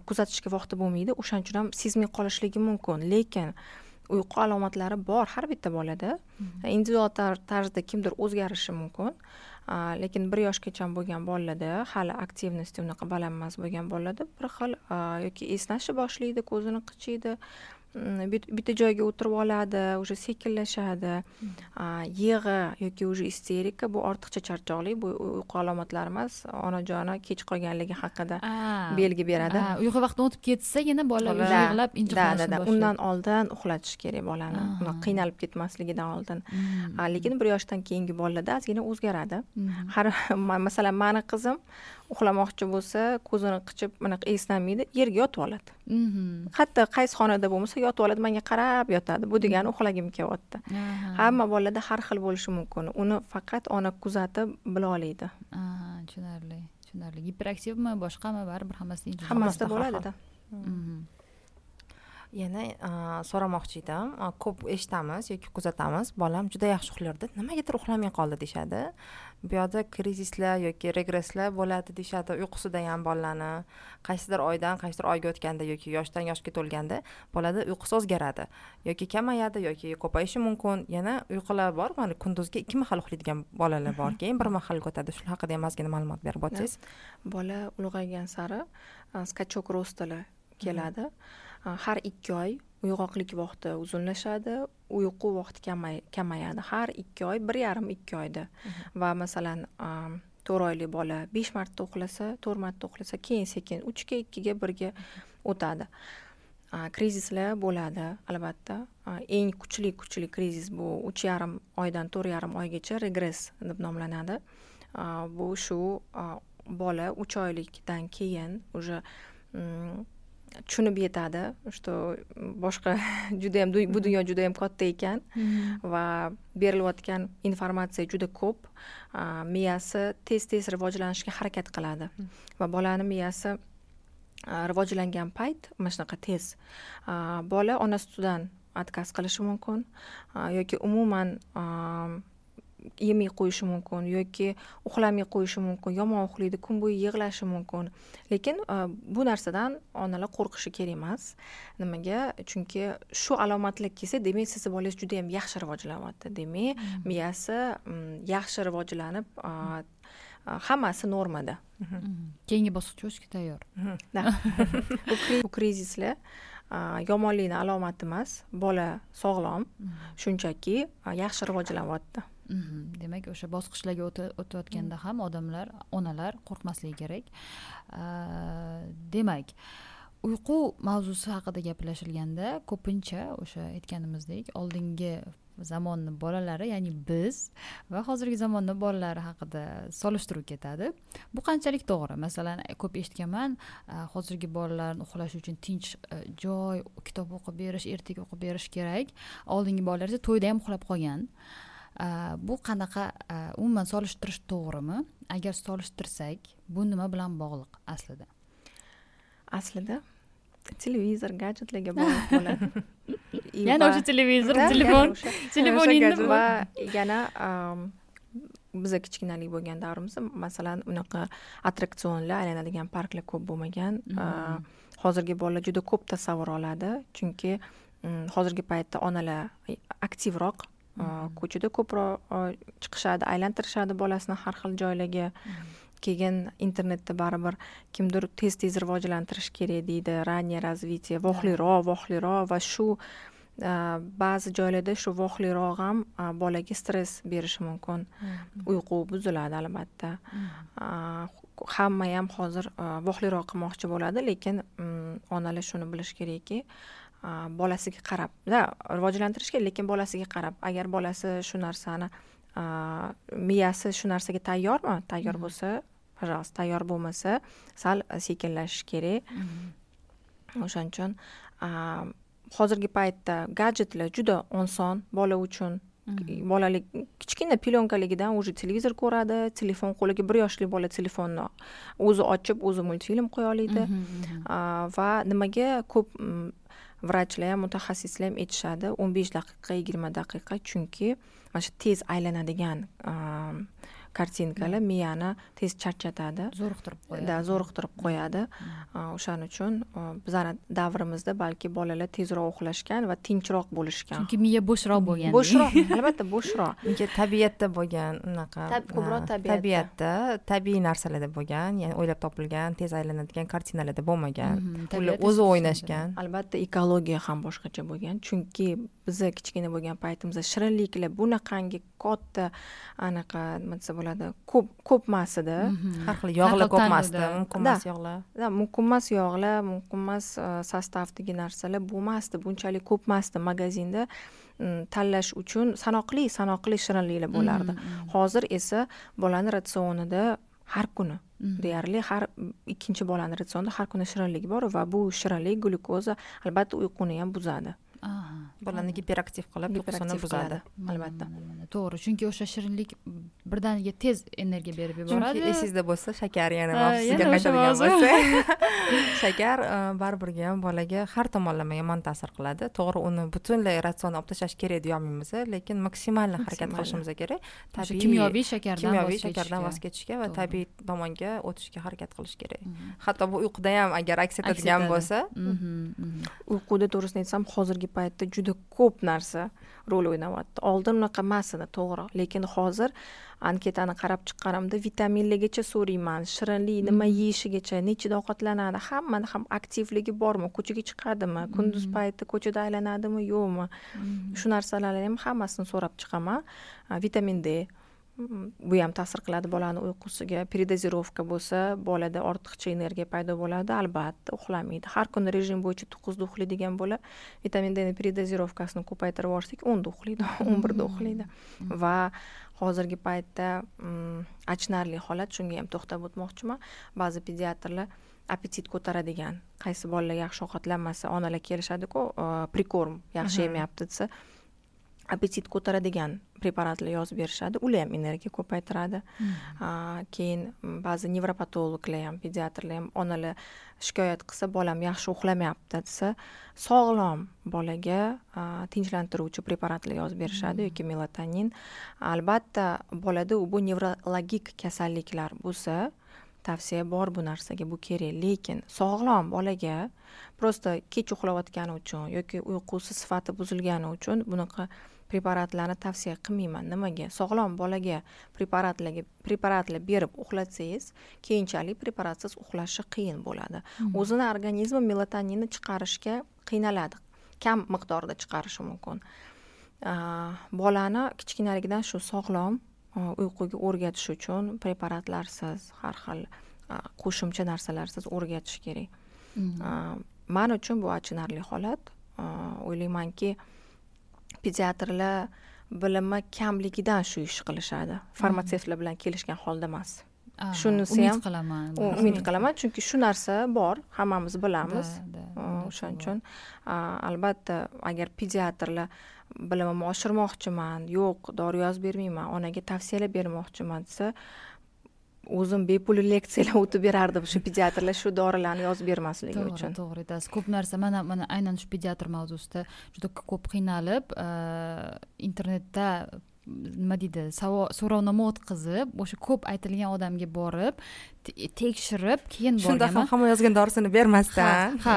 kuzatishga vaqti bo'lmaydi. O'shaning uchun ham sezmay qolishligi mumkin. Lekin uyqu alomatlari bor har bitta bolada. Mhm. individual tarzda kimdir o'zgarishi mumkin lekin bir yoshgacha bo'lgan bolalarda hali aktivnosti unaqa baland emas bo'lgan bolalarda bir xil yoki esnashni boshlaydi ko'zini qichiydi. Bitta joyga o'tirib oladi уже sekinlashadi yig'i yoki уже isterika bu ortiqcha charchoqlik bu uyqu alomatlari emas onajoni kech qolganligi haqida belgi beradi uyqu vaqti o'tib ketsa yana bola yig'lab injiqlashni undan oldin uxlatish kerak bolani qiynalib ketmasligidan oldin lekin bir yoshdan keyingi bolalarda ozgina o'zgaradi har masalan mani qizim uxlamoqchi bo'lsa ko'zini qichib bunaqa esnamaydi yerga yotib oladi. Hatto qaysi xonada bo'lmasa yotib oladi manga qarab yotadi bu degani uxlagim kelyapti. Hamma bolada har xil bo'lishi mumkin. Uni faqat ona kuzatib bila oladi. Tushunarli tushunarli. Giperaktivmi boshqami baribir hammasida hammasida bo'ladida Mhm. Yana so'ramoqchi edim ko'p eshitamiz yoki kuzatamiz. Bolam juda yaxshi uxlardi nimagadir uxlamay qoldi deyishadi. Bu yoqda krizislar yoki regresslar bo'ladi deyishadi. Uyqusida ham bolalarni qaysidir oydan qaysidir oyga o'tganda yoki yoshdan yoshga to'lganda bolada uyqusi o'zgaradi. Yoki kamayadi yoki ko'payishi mumkin. Yana uyqular bor mana kunduzgi ikki mahal uxlaydigan bolalar bor keyin bir mahalga o'tadi. Shu haqida ham ozgina ma'lumot berib o'tsangiz. Bola ulg'aygan sari skachok rostili keladi har ikki oy uyg'oqlik vaqti uzunlashadi uyqu vaqti kamayadi. Har ikki oy bir yarim ikki oyda. Va masalan to'rt oyli bola besh marta uxlasa to'rt marta uxlasa keyin sekin uchga ikkiga birga o'tadi. Krizislar bo'ladi albatta. Eng kuchli kuchli krizis bu uch yarim oydan to'rt yarim oygacha regress deb nomlanadi. Bu shu bola uch oylikdan keyin уже tushunib yetadi что boshqa judayam bu dunyo judayam katta ekan va berilayotgan informatsiya juda ko'p. Miyasi tez tez rivojlanishga harakat qiladi va bolani miyasi rivojlangan payt mana shunaqa tez. Bola ona sutidan отказ qilishi mumkin yoki umuman yemay qo'yishi mumkin yoki uxlamay qo'yishi mumkin yomon uxlaydi kun bo'yi yig'lashi mumkin. Lekin e, bu narsadan onalar qo'rqishi kerak emas. Nimaga? Chunki shu alomatlar kelsa demak sizni bolangiz juda yam yaxshi rivojlanyapti demak hmm. miyasi yaxshi rivojlanib hammasi normada. Hmm. keyingi bosqichga o'tishga tayyor. Bu krizislar yomonlikni alomati emas bola sog'lom. Hmm. shunchaki yaxshi rivojlanyapti Mhm. Demak o'sha bosqichlarga o'tayotganda ham odamlar onalar qo'rqmasligi kerak. Э, demak uyqu mavzusi haqida gaplashilganda ko'pincha o'sha aytganimizdek oldingi zamonni bolalari ya'ni biz va hozirgi zamonni bolalari haqida solishtiruv ketadi. Bu qanchalik to'g'ri? Masalan ko'p eshitganman e, hozirgi bolalarni uxlashi uchun tinch e, joy kitob o'qib berish ertak o'qib berish kerak. Oldingi bolalar esa to'yda ham uxlab qolgan. Bu qanaqa umuman solishtirish to'g'rimi? Agar solishtirsak bu nima bilan bog'liq aslida? Aslida televizor gadjetlarga bog'liq bo'ladi. Yana o'sha televizor telefon telefoningni va yana biza kichkinalik bo'lgan davrimizda masalan unaqa attraksionlar aylanadigan parklar ko'p bo'lmagan. Mm-hmm. hozirgi bolalar juda ko'p tasavvur oladi. Chunki hozirgi paytda onalar aktivroq ko'chada ko'proq chiqishadi aylantirishadi bolasini har xil joylarga keyin internetda baribir kimdir tez tez rivojlantirish kerak deydi раннее развитие vohliroq vohliroq va shu ba'zi joylarda shu vohliroq ham bolaga stress berishi mumkin uyqu buziladi albatta hamma ham hozir vohliroq qilmoqchi bo'ladi lekin onalar shuni bilishi kerakki bolasiga qarab rivojlantirishga lekin bolasiga qarab agar bolasi shu narsani miyasi shu narsaga tayyormi tayyor bo'lsa пожалуйста tayyor bo'lmasa sal sekinlashish kerak. O'shaning uchun hozirgi paytda gadjetlar juda oson bola uchun bolalik kichkina plyоnkaligidan уже televizor ko'radi telefon qo'liga bir yoshli bola telefonni o'zi ochib o'zi multfilm qo'ya oladi va nimaga ko'p vrachlar ham mutaxassislar ham aytishadi o'n besh daqiqa yigirma daqiqa chunki mana shu tez aylanadigan ehm, kartinkalar miyani tez charchatadi. Zo'riqtirib qo'yadi. Да zo'riqtirib qo'yadi. O'shaning uchun bizani davrimizda balki bolalar tezroq uxlashgan va tinchroq bo'lishgan. Chunki miya bo'shroq bo'lgan bo'shroq albatta bo'shroq. Chunki tabiatda bo'lgan unaqa ko'proq tabiatda. tabiiy narsalarda bo'lgan ya'ni o'ylab topilgan tez aylanadigan kartinalarda bo'lmagan. Ular o'zi o'ynashgan. Albatta ekologiya ham boshqacha bo'lgan. Chunki biza kichkina bo'lgan paytimizda shirinliklar bunaqangi katta anaqa nima desa bo'ladi ko'p ko'p emas edi har xil yog'lar ko'p emasdi mumkin emas yog'lar. Да mumkin emas yog'lar mumkin emas sostavdagi narsalar bo'lmasdi bunchalik ko'p emasdi magazinda tanlash uchun sanoqli sanoqli shirinliklar bo'lardi. Hozir esa bolani ratsionida har kuni deyarli har ikkinchi bolani ratsionida har kuni shirinlik bor va bu shirinlik glyukoza albatta uyquni ham buzadi bolani giperaktiv qilib uyqusini buzadi albatta. to'g'ri chunki o'sha shirinlik birdaniga tez energiya berib yuboradi. Chunki esingizda bo'lsa shakar yana mavzusiga qaytadigan bo'lsak shakar e, baribirga ham bolaga har tomonlama yomon ta'sir qiladi. To'g'ri uni butunlay ratsiondan olib tashlash kerak deyolmaymiz lekin maksimalni harakat qilishimiz kerak. Tabiiy kimyoviy shakardan kimyoviy shakardan voz kechishga. va tabiiy tomonga o'tishga harakat qilish kerak. Mhm. hatto bu uyquda ham agar aks etadigan etadi. bo'lsa Mhm, mhm. uyquda to'g'risini aytsam hozirgi paytda juda ko'p narsa rol o'ynayapti oldin unaqa emas edi to'g'ri lekin hozir anketani qarab chiqqanimda vitaminligicha so'rayman shirinlik nima Mhm. yeyishigacha nechida ovqatlanadi hammani ham aktivligi bormi ko'chaga chiqadimi kunduz Mhm. payti ko'chada aylanadimi yo'qmi Mhm. shu narsalarni ham hammasini so'rab chiqaman vitamin d bu ham ta'sir qiladi bolani uyqusiga. Передозировка bo'lsa bolada ortiqcha energiya paydo bo'ladi albatta uxlamaydi. Har kuni rejim bo'yicha to'qqizda uxlaydigan bola vitamin d ni передозировкасini ko'paytirib yuborsak o'nda uxlaydi o'n birda uxlaydi va hozirgi paytda achinarli holat shunga ham to'xtab o'tmoqchiman. Ba'zi pediatrlar apetit ko'taradigan qaysi bolalar yaxshi ovqatlanmasa onalar kelishadiku prikorm yaxshi Mhm. yemayapti desa apetit ko'taradigan preparatlar yozib berishadi. Ular ham energiya ko'paytiradi. Keyin ba'zi nevropatologlar ham pediatrlar ham onalar shikoyat qilsa bolam yaxshi uxlamayapti desa sog'lom bolaga tinchlantiruvchi preparatlar yozib berishadi yoki melatonin albatta bolada bu nevrologik kasalliklar bo'lsa tavsiya bor bu narsaga bu kerak. Lekin sog'lom bolaga просто kech uxlayotgani uchun yoki uyqusi sifati buzilgani uchun bunaqa preparatlarni tavsiya qilmayman. Nimaga? Sog'lom bolaga preparatlarga preparatlar berib uxlatsangiz keyinchalik preparatsiz uxlashi qiyin bo'ladi. O'zini organizmi melatoninni chiqarishga qiynaladi. Kam miqdorda chiqarishi mumkin. Bolani kichkinaligidan shu sog'lom uyquga o'rgatish uchun preparatlarsiz har xil qo'shimcha narsalarsiz o'rgatish kerak. Ah, man uchun bu achinarli holat. O'ylaymanki pediatrlar bilimi kamligidan shu ishni qilishadi. Farmatsevtlar bilan kelishgan holda emas. Shunisi umid ham- qilaman. U- umid qilaman chunki shu narsa bor hammamiz bilamiz. O'shaning uchun albatta agar pediatrlar bilimimni oshirmoqchiman yo'q dori yozib bermayman onaga tavsiyalar bermoqchiman desa o'zim bepul leksiyalar o'tib berardim shu pediatrlar shu dorilarni yozib bermasligi to'g'ri uchun. to'g'ri aytasiz ko'p narsa mana mana aynan shu pediatr mavzusida juda ko'p qiynalib eh, internetda nima deydi so'rovnoma o'tkazib o'sha ko'p aytilgan odamga borib tekshirib keyin shunda ham hamma yozgan dorisini bermasdan. Ha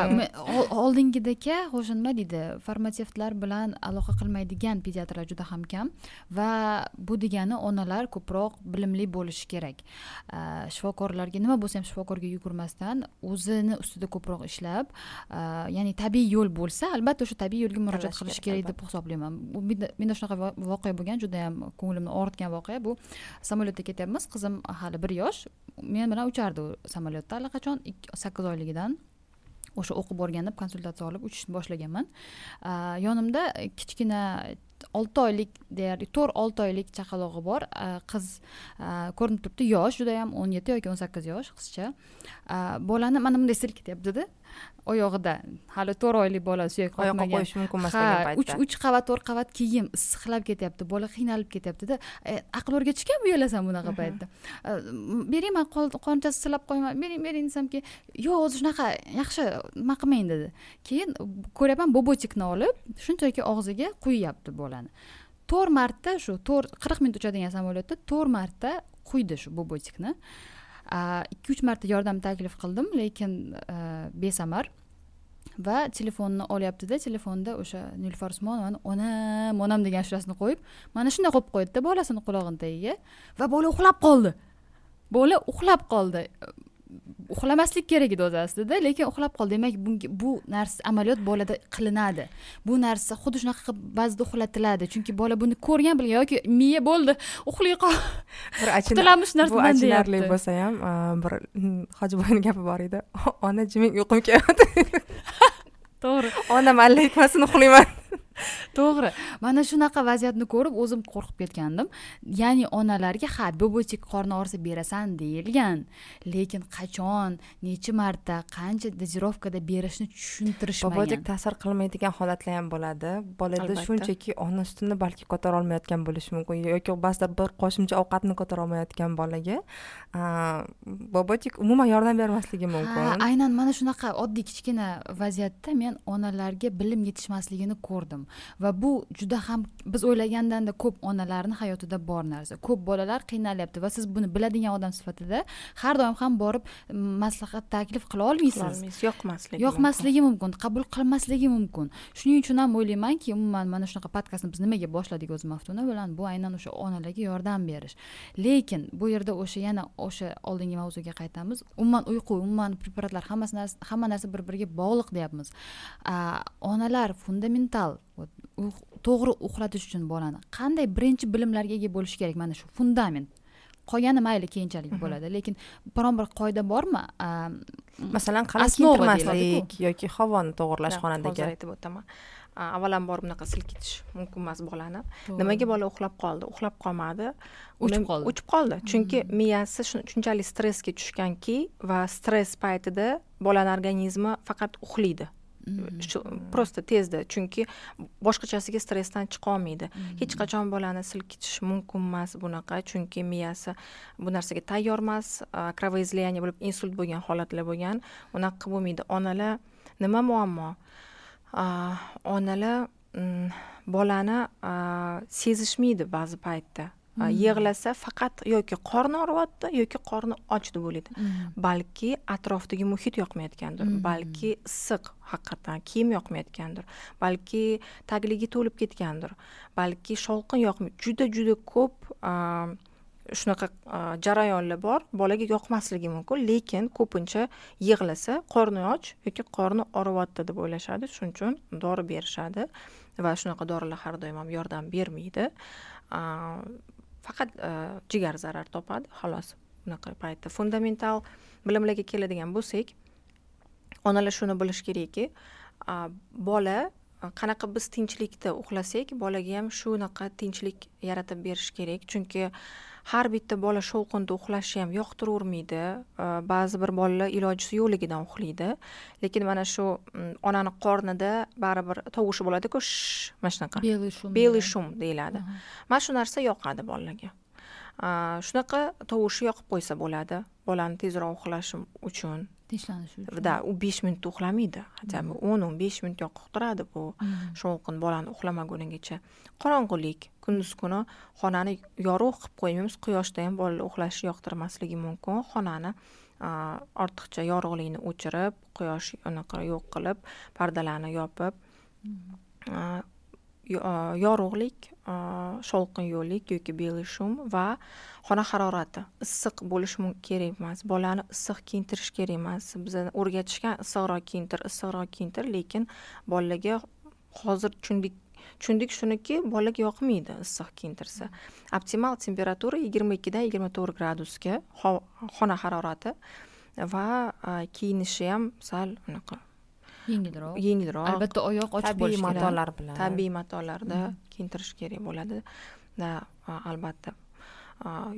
oldingidaka o'sha nima deydi. Farmatsevtlar bilan aloqa qilmaydigan pediatrlar juda ham kam va bu degani onalar ko'proq bilimli bo'lishi kerak. Shifokorlarga nima bo'lsa ham shifokorga yugurmasdan o'zini ustida ko'proq ishlab ya'ni tabiiy yo'l bo'lsa albatta o'sha tabiiy yo'lga murojaat qilish kerak, deb hisoblayman. Menda shunaqa vo- voqea bo'lgan judayam ko'nglimni og'ritgan voqea. Bu samolyotda ketyapmiz. Qizim hali bir yosh. Men bilan uchardi u samolyotda. Allaqachon sakkiz oyligidan o'sha o'qib o'rganib konsultatsiya olib uchishni boshlaganman. Yonimda kichkina olti oylik deyarli to'rt olti oylik chaqalog'i bor. Qiz ko'rinib turibdi. Yosh judayam o'n yetti yoki o'n sakkiz yosh qizcha. Bolani mana bunday silkityaptida. Oyog'ida hali to'rt oylik bola suyak oyoqqa qo'yish mumkin emas degan uch paytda. uch qavat to'rt qavat kiyim issiqlab ketyapti bola qiynalib ketyaptida. E, aql o'rgatishganmi uyalasan bunaqa paytda. E, bering man qonchasi silab qo'yaman. Bering bering desamki yo'q o'zi shunaqa yaxshi nima qilmang dedi. Keyin ko'ryapman bobochikni olib shunchaki og'ziga quyyapti bolani. To'rt marta shu to'rt qirq minut uchadigan samolyotda to'rt marta quydi shu bobochikni. A, ikki uch marta yordam taklif qildim lekin e, besamar. Va telefonni olyaptida telefonda o'sha nilufar usmonovani onam onam degan ashurasini qo'yib mana shunday qo'yib qo'yadida bolasini qulog'ini tagiga. Va bola uxlab qoldi. Bola uxlab qoldi. Uxlamaslik kerak edi o'zi aslida lekin uxlab qoldi. Demak bu narsa amaliyot bolada qilinadi. Bu narsa xuddi shunaqa qilib ba'zida uxlatiladi. Chunki bola buni ko'rgan bilgan yoki miya bo'ldi uxlay qol bir qutulamiz bu narsadan achinarli deyapti. bo'lsa ham bir hojiboyni gapi bor edi. Ona jiming uyqum kelyapti to'g'ri. Ona malla aytmasin uxlayman to'g'ri. Mana shunaqa vaziyatni ko'rib o'zim qo'rqib ketgandim. Ya'ni onalarga ha bobotик qorni og'risa berasan deyilgan. Lekin qachon necha marta qancha dozировкада berishni tushuntirishmagan. Bobotik ta'sir qilmaydigan holatlar ham bo'ladi. Bolada shunchaki ona sutini balki ko'tara olmayotgan bo'lishi mumkin yoki ba'zida bir qo'shimcha ovqatni ko'tara olmayotgan bolaga bobotik umuman yordam bermasligi mumkin. aynan mana shunaqa oddiy kichkina vaziyatda men onalarga bilim yetishmasligini ko'rdim va bu juda ham biz o'ylagandanda ko'p onalarni hayotida bor narsa. Ko'p bolalar qiynalyapti va siz buni biladigan odam sifatida har doim ham borib maslahat taklif qila olmaysiz. Yoqmasligi yoqmasligi mumkin. qabul qilmasligi mumkin. Shuning uchun ham o'ylaymanki umuman mana shunaqa podkastni biz nimaga boshladik o'zi maftuna bilan bu aynan o'sha onalarga yordam berish. Lekin bu yerda o'sha yana o'sha oldingi mavzuga qaytamiz. Umuman uyqu umuman preparatlar hammasi hamma narsa bir biriga bog'liq deyapmiz. Onalar fundamental to'g'ri uxlatish uchun bolani. Qanday birinchi bilimlarga ega bo'lishi kerak? Mana shu fundament. Qolgani mayli keyinchalik mhm. bo'ladi lekin biron bir qoida bormi? Masalan qalin kiyintirmaslik yoki havoni to'g'irlash xonadagi hozir aytib o'taman. Avvalambor bunaqa silkitish mumkin emas bolani. Nimaga bola uxlab qoldi? Uxlab qolmadi. Uchib qoldi. uchib qoldi. Chunki miyasi shunchalik stressga tushganki va stress paytida bolani organizmi faqat uxlaydi shu просто tezda chunki boshqachasiga stressdan chiqolmaydi hech qachon bolani silkitish mumkin emas bunaqa chunki miyasi bu narsaga tayyor emas кровоизлияние bo'lib insult bo'lgan holatlar bo'lgan unaqa bo'lmaydi onalar nima muammo onalar bolani sezishmaydi ba'zi paytda. Yig'lasa faqat yoki qorni og'riyapti yoki qorni och deb o'ylaydi balki atrofdagi muhit yoqmayotgandir balki issiq haqiqatdan kiyim yoqmayotgandir balki tagligi to'lib ketgandir balki shovqin yoqmay juda juda ko'p shunaqa jarayonlar bor. Bolaga yoqmasligi mumkin lekin ko'pincha yig'lasa qorni och yoki qorni og'riyapti deb o'ylashadi. Shuning uchun dori berishadi va shunaqa dorilar har doim ham yordam bermaydi faqat e, jigar zarar topadi xolos. Unaqa paytda fundamental bilimlarga keladigan bo'lsak onalar shuni bilishi kerakki bola e, qanaqa biz tinchlikda uxlasak bolaga ham shunaqa tinchlik yaratib berish kerak. Chunki har bitta bola shovqinda uxlashni ham yoqtiravermaydi ba'zi bir bolalar ilojisi yo'qligidan uxlaydi. Lekin mana shu onani qornida baribir tovushi bo'ladiku sh mana shunaqa. Белый шум белый шум deyiladi. Mana shu narsa yoqadi bolalarga shunaqa tovushni yoqib qo'ysa bo'ladi bolani tezroq uxlashi uchun tinchlanish uchun. Да u besh minut uxlamaydi. Хотя бы o'n o'n besh minut yoqtiradi bu shovqin bolani uxlamagunigacha qorong'ulik kunduz kuni xonani yorug' qilib qo'ymaymiz. Quyoshda ham bolalar uxlashni yoqtirmasligi mumkin. Xonani ortiqcha yorug'likni o'chirib quyosh anaqa yo'q qilib pardalarni yopib E, yorug'lik e, shovqin yo'llik yoki белый shum va xona harorati. Issiq bo'lishi kerak emas. Bolani issiq kiyintirish kerak emas. Bizani o'rgatishgan issiqroq kiyintir issiqroq kiyintir lekin bolalarga hozir tushundik tushundik shuniki bolaga yoqmaydi issiq kiyintirsa. Optimal temperatura yigirma ikkidan yigirma to'rt gradusga xona harorati va e, kiyinishi ham sal unaqa. Yengilroq. Yengilroq. Albatta oyoq ochiq tabiiy matolar bilan. Tabiiy matolarda kiyintirish kerak bo'ladi. Albatta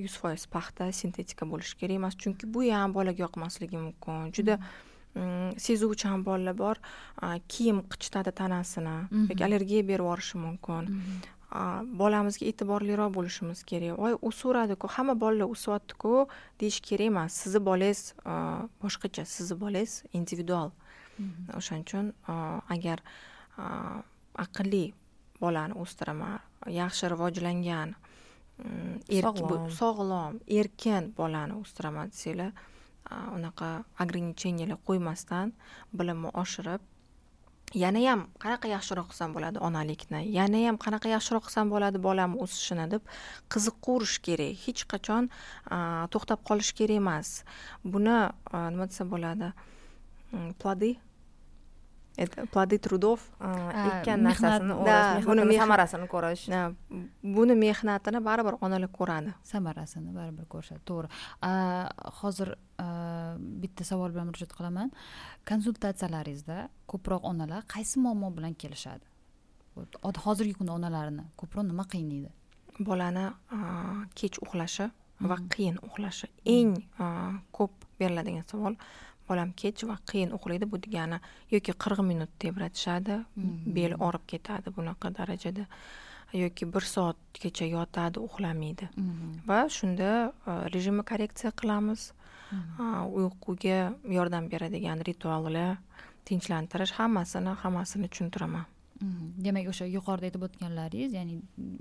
yuz foiz paxta sintetika bo'lishi kerak emas. Chunki bu ham bolaga yoqmasligi mumkin. Juda sezuvchan bolalar bor kiyim qichitadi tanasini. Yoki allergiya berib yuborishi mumkin. Bolamizga e'tiborliroq bo'lishimiz kerak. Voy o'saveradiku hamma bolalar o'syaptiku deyish kerak emas. Sizni bolangiz boshqacha sizni bolangiz individual o'shaning uchun agar aqlli bolani o'stiraman yaxshi rivojlangan sog'lom. erkin bolani o'stiraman desanglar unaqa ограничениялар qo'ymasdan bilimni oshirib yanayam qanaqa yaxshiroq qilsam bo'ladi onalikni yanayam qanaqa yaxshiroq qilsam bo'ladi bolamni o'sishini deb qiziqaverish kerak. Hech qachon to'xtab qolish kerak emas. Buni nima desa bo'ladi plody плоды трудов ekkan narsasini o'rash buni samarasini ko'rish buni mehnatini baribir onalar ko'radi samarasini baribir ko'rishadi to'g'ri hozir bitta savol bilan murojaat qilaman konsultatsiyalaringizda ko'proq onalar qaysi muammo bilan kelishadi hozirgi kunda onalarni ko'proq nima qiynaydi bolani kech uxlashi va qiyin uxlashi eng ko'p beriladigan savol bolam kech va qiyin uxlaydi bu degani yoki qirq minut tebratishadi bel og'rib ketadi bunaqa darajada yoki bir soatgacha yotadi uxlamaydi. Va shunda rejimni korreksiya qilamiz. Uyquga yordam beradigan rituallar tinchlantirish hammasini hammasini tushuntiraman demak o'sha yuqorida aytib o'tganlaringiz ya'ni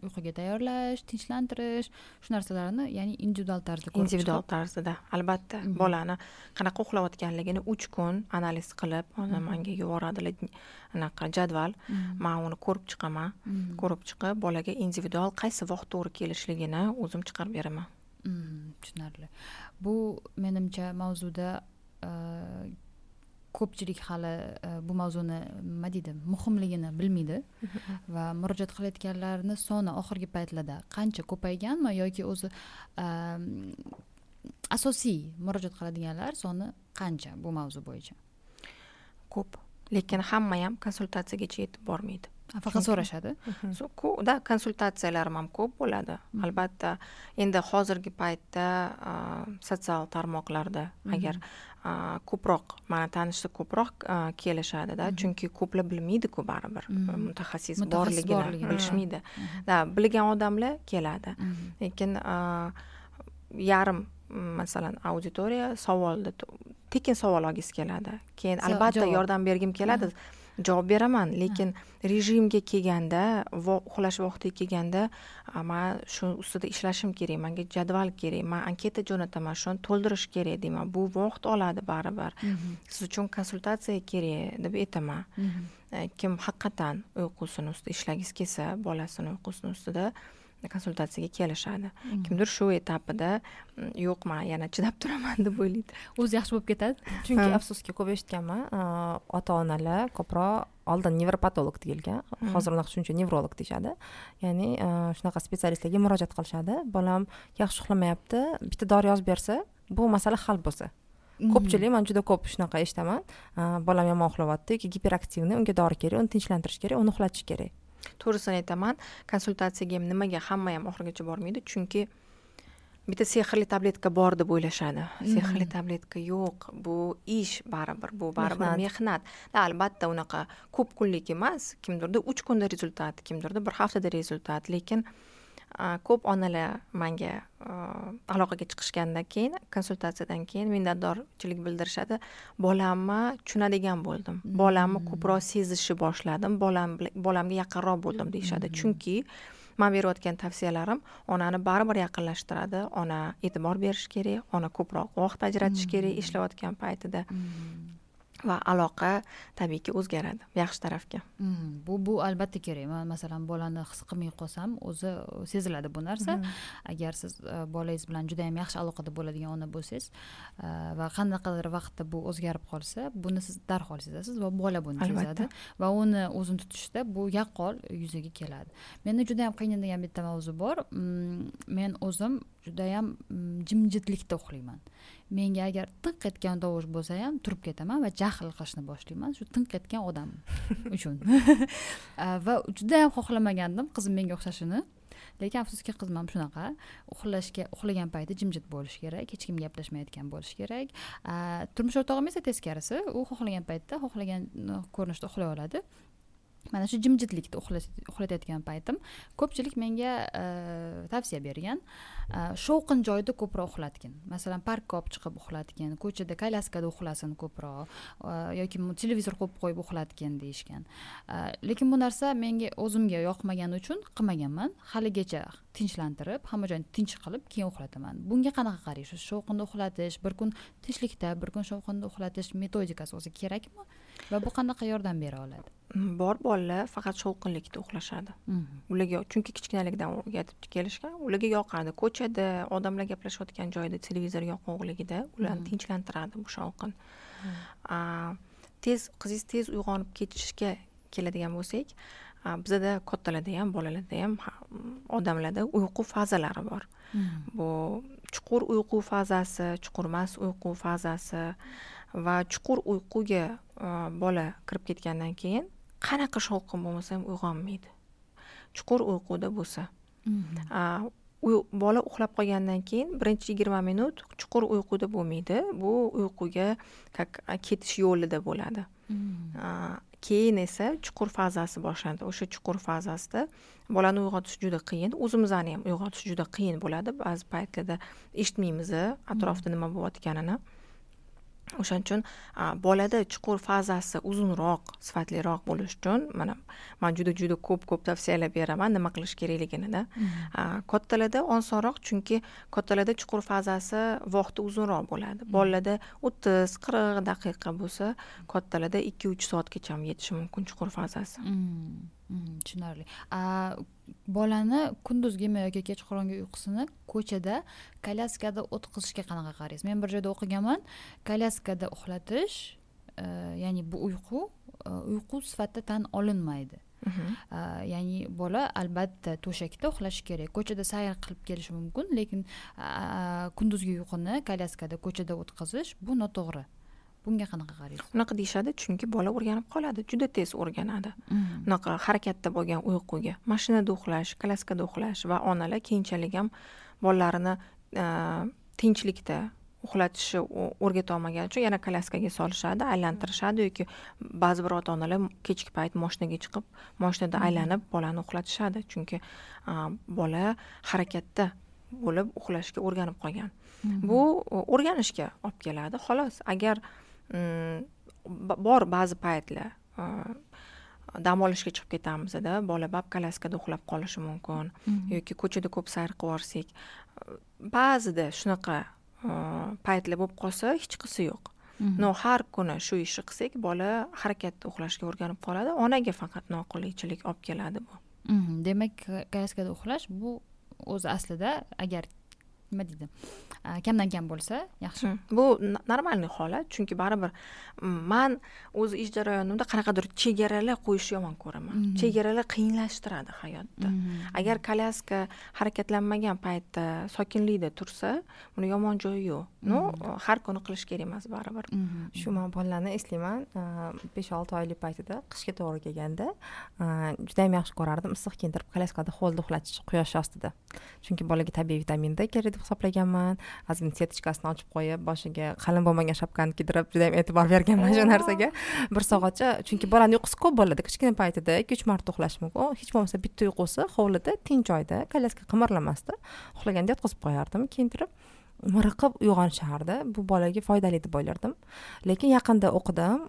uyquga tayyorlash tinchlantirish shu narsalarni ya'ni individual tarzda individual tarzda albatta. Bolani qanaqa uxlayotganligini uch kun analiz qilib ona manga yuboradilar anaqa jadval man uni ko'rib chiqaman. Ko'rib chiqib bolaga individual qaysi vaqt to'g'ri kelishligini o'zim chiqarib beraman. Tushunarli. Bu menimcha mavzuda ko'pchilik hali e, bu mavzuni nima deydi muhimligini bilmaydi va murojaat qilayotganlarni soni oxirgi paytlarda qancha ko'payganmi yoki o'zi e, asosiy murojaat qiladiganlar soni qancha bu mavzu bo'yicha? Ko'p lekin hamma ham konsultatsiyagacha yetib bormaydi faqat so'rashadi да konsultatsiyalarim ham ko'p bo'ladi albatta endi hozirgi paytda sotsial tarmoqlarda agar ko'proq mani tanishlar ko'proq kelishadida chunki ko'plar bilmaydiku baribir mutaxassis borligini bilishmaydi да bilgan odamlar keladi lekin yarim masalan auditoriya savolda tekin savol olgisi keladi keyin albatta yordam bergim keladi javob beraman lekin rejimga kelganda uxlash vaqtiga kelganda man shu ustida ishlashim kerak manga jadval kerak man anketa jo'nataman shuni to'ldirish kerak deyman. Bu vaqt oladi baribir siz uchun konsultatsiya kerak deb aytaman. Kim haqiqatdan uyqusini ustida ishlagisi kelsa bolasini uyqusini ustida konsultatsiyaga kelishadi. Kimdir shu etapida yo'q man yana chidab turaman deb o'ylaydi. O'zi yaxshi bo'lib ketadi. Chunki afsuski ko'p eshitganman ota onalar ko'proq oldin nevropatolog deyilgan hozir unaqa tushuncha nevrolog deyishadi. Ya'ni shunaqa specialistlarga murojaat qilishadi. Bolam yaxshi uxlamayapti bitta dori yozib bersa bu masala hal bo'lsa. Ko'pchilik man juda ko'p shunaqa eshitaman. Bolam yomon uxlayapti yoki giperaktivniy unga dori kerak uni tinchlantirish kerak uni uxlatish kerak to'g'risini aytaman konsultatsiyaga ham nimaga hamma ham oxirigacha bormaydi. Chunki bitta sehrli tabletka bor deb o'ylashadi. Sehrli tabletka yo'q. Bu ish baribir bu baribir mehnat. albatta unaqa ko'p kunlik emas. Kimdirda uch kunda rezultat kimdirda bir haftada rezultat. Lekin ko'p onalar manga aloqaga chiqishgandan keyin konsultatsiyadan keyin minnatdorchilik bildirishadi. Bolamni tushunadigan bo'ldim. Bolamni ko'proq sezishni boshladim. Bolam bolamga yaqinroq bo'ldim deyishadi. Chunki man berayotgan tavsiyalarim onani baribir yaqinlashtiradi. Ona e'tibor berishi kerak ona ko'proq vaqt ajratishi kerak ishlayotgan paytida va aloqa tabiiyki o'zgaradi yaxshi tarafga. Hmm, bu bu albatta kerak. Man masalan bolani his qilmay qolsam o'zi seziladi bu narsa. Hmm. agar siz e, bolangiz bilan juda yam yaxshi aloqada bo'ladigan ona bo'lsangiz e, va qanaqadir vaqtda bu o'zgarib qolsa buni siz darhol sezasiz va bola buni sezadi va uni o'zini tutishda bu yaqqol yuzaga keladi. Meni juda yam qiynaydigan bitta mavzu bor. Hmm, men o'zim judayam jimjitlikda uxlayman menga agar tiq etgan tovush bo'lsa ham turib ketaman va jahl qilishni boshlayman. Shu tinq etgan odam uchun. Va juda yam xohlamagandim qizim menga o'xshashini. Lekin afsuski qizim ham shunaqa. Uxlashga uxlagan payti jimjit bo'lishi kerak hech kim gaplashmayotgan bo'lishi kerak. Turmush o'rtog'im esa teskarisi. U xohlagan paytda xohlagan ko'rinishda uxlay oladi mana shu jimjitlikda uxlatayotgan paytim ko'pchilik menga e, tavsiya bergan e, shovqin joyda ko'proq uxlatgin. Masalan parkka olib chiqib uxlatgin ko'chada kolyaskada uxlasin ko'proq e, yoki televizor qo'yib qo'yib uxlatgin deyishgan. Lekin bu narsa menga o'zimga yoqmagani uchun qilmaganman. Haligacha tinchlantirib hamma joyni tinch qilib keyin uxlataman. Bunga qanaqa qaraysiz? Shovqinda uxlatish bir kun tinchlikda bir kun shovqinda uxlatish metodikasi o'zi kerakmi? Va bu qanaqa yordam bera oladi? Bor bolalar faqat shovqinlikda uxlashadi. Ularga chunki kichkinalikdan o'rgatib kelishgan ularga yoqadi ko'chada odamlar gaplashayotgan joyda televizor yoquvligida ularni tinchlantiradi bu shovqin. Tez qizingiz tez uyg'onib ketishga keladigan bo'lsak bizada kattalarda ham bolalarda ham odamlarda uyqu fazalari bor. Bu chuqur uyqu fazasi chuqurmas uyqu fazasi va chuqur uyquga bola kirib ketgandan keyin qanaqa shovqin bo'lmasa ham uyg'onmaydi. Chuqur uyquda bo'lsa. Bola uxlab qolgandan keyin birinchi yigirma minut chuqur uyquda bo'lmaydi. Bu uyquga как ketish yo'lida bo'ladi. Keyin esa chuqur fazasi boshlanadi o'sha chuqur fazasida bolani uyg'otish juda qiyin o'zimizni ham uyg'otish juda qiyin bo'ladi. Ba'zi paytlarda eshitmaymiz atrofda nima bo'layotganini o'shaning uchun bolada chuqur fazasi uzunroq sifatliroq bo'lishi uchun mana man juda juda ko'p ko'p tavsiyalar beraman nima qilish kerakliginida kattalarda osonroq chunki kattalarda chuqur fazasi vaqti uzunroq bo'ladi. Bolalarda o'ttiz qirq daqiqa bo'lsa kattalarda ikki uch soatgacha ham yetishi mumkin chuqur fazasi tushunarli. Bolani kunduzgimi yoki kechqurungi uyqusini ko'chada kolyaskada o'tkazishga qanaqa qaraysiz men bir joyda o'qiganman kolyaskada uxlatish e, ya'ni bu uyqu e, uyqu sifatida tan olinmaydi. Ya'ni bola albatta to'shakda uxlashi kerak. Ko'chada sayr qilib kelishi mumkin lekin kunduzgi uyquni kolyaskada ko'chada o'tkazish bu noto'g'ri bunga qanaqa qaraysiz? Unaqa deyishadi chunki bola o'rganib qoladi juda tez o'rganadi. Unaqa harakatda bo'lgan uyquga mashinada uxlash kolyaskada uxlash va onalar keyinchalik ham bolalarini e, tinchlikda uxlatishni o'rgatolmagani uchun yana kolyaskaga solishadi aylantirishadi yoki ba'zi bir ota onalar kechki payt moshinaga chiqib moshinada aylanib bolani uxlatishadi. Chunki e, bola harakatda bo'lib uxlashga o'rganib qolgan. Bu o'rganishga olib keladi. Xolos agar Mm, bor ba'zi paytlar dam olishga chiqib ketamizda bola bab kolyaskada uxlab qolishi mumkin yoki ko'chada ko'p sayr qilib yuborsak. Ba'zida shunaqa paytlar bo'lib qolsa hech qisi yo'q. No har kuni shu ishni qilsak bola harakatda uxlashga o'rganib qoladi. Onaga faqat noqulaychilik olib keladi bu. Demak kolyaskada uxlash bu o'zi aslida agar nima deydi? Kamdan kam bo'lsa yaxshi. Bu normalniy holat chunki baribir man o'zi ish jarayonimda qanaqadir chegaralar qo'yishni yomon ko'raman. Chegaralar qiyinlashtiradi hayotda. Agar kolyaska harakatlanmagan paytda sokinlikda tursa buni yomon joyi yo'q. Ну har kuni qilish kerak emas baribir. Shu man bolalarni eslayman besh olti oylik paytida qishga to'g'ri kelganda judayam yaxshi ko'rardim. Issiq kiyintirib kolyaskada hovlida uxlatish quyosh ostida. Chunki bolaga tabiiy vitamin d kerak deb hisoblaganman ozgina setochkasini ochib qo'yib boshiga qalin bo'lmagan shapkani kiydirib juda yam e'tibor berganman shu narsaga. Bir soatcha chunki bolani uyqusi ko'p bo'ladi kichkina paytida ikki uch marta uxlashi mumkin. Hech bo'lmasa bitta uyqusi hovlida tinch joyda kolyaska qimirlamasda uxlaganda yotqizib qo'yardim kiyintirib miriqib uyg'onishardi bu bolaga foydali deb o'ylardim. Lekin yaqinda o'qidim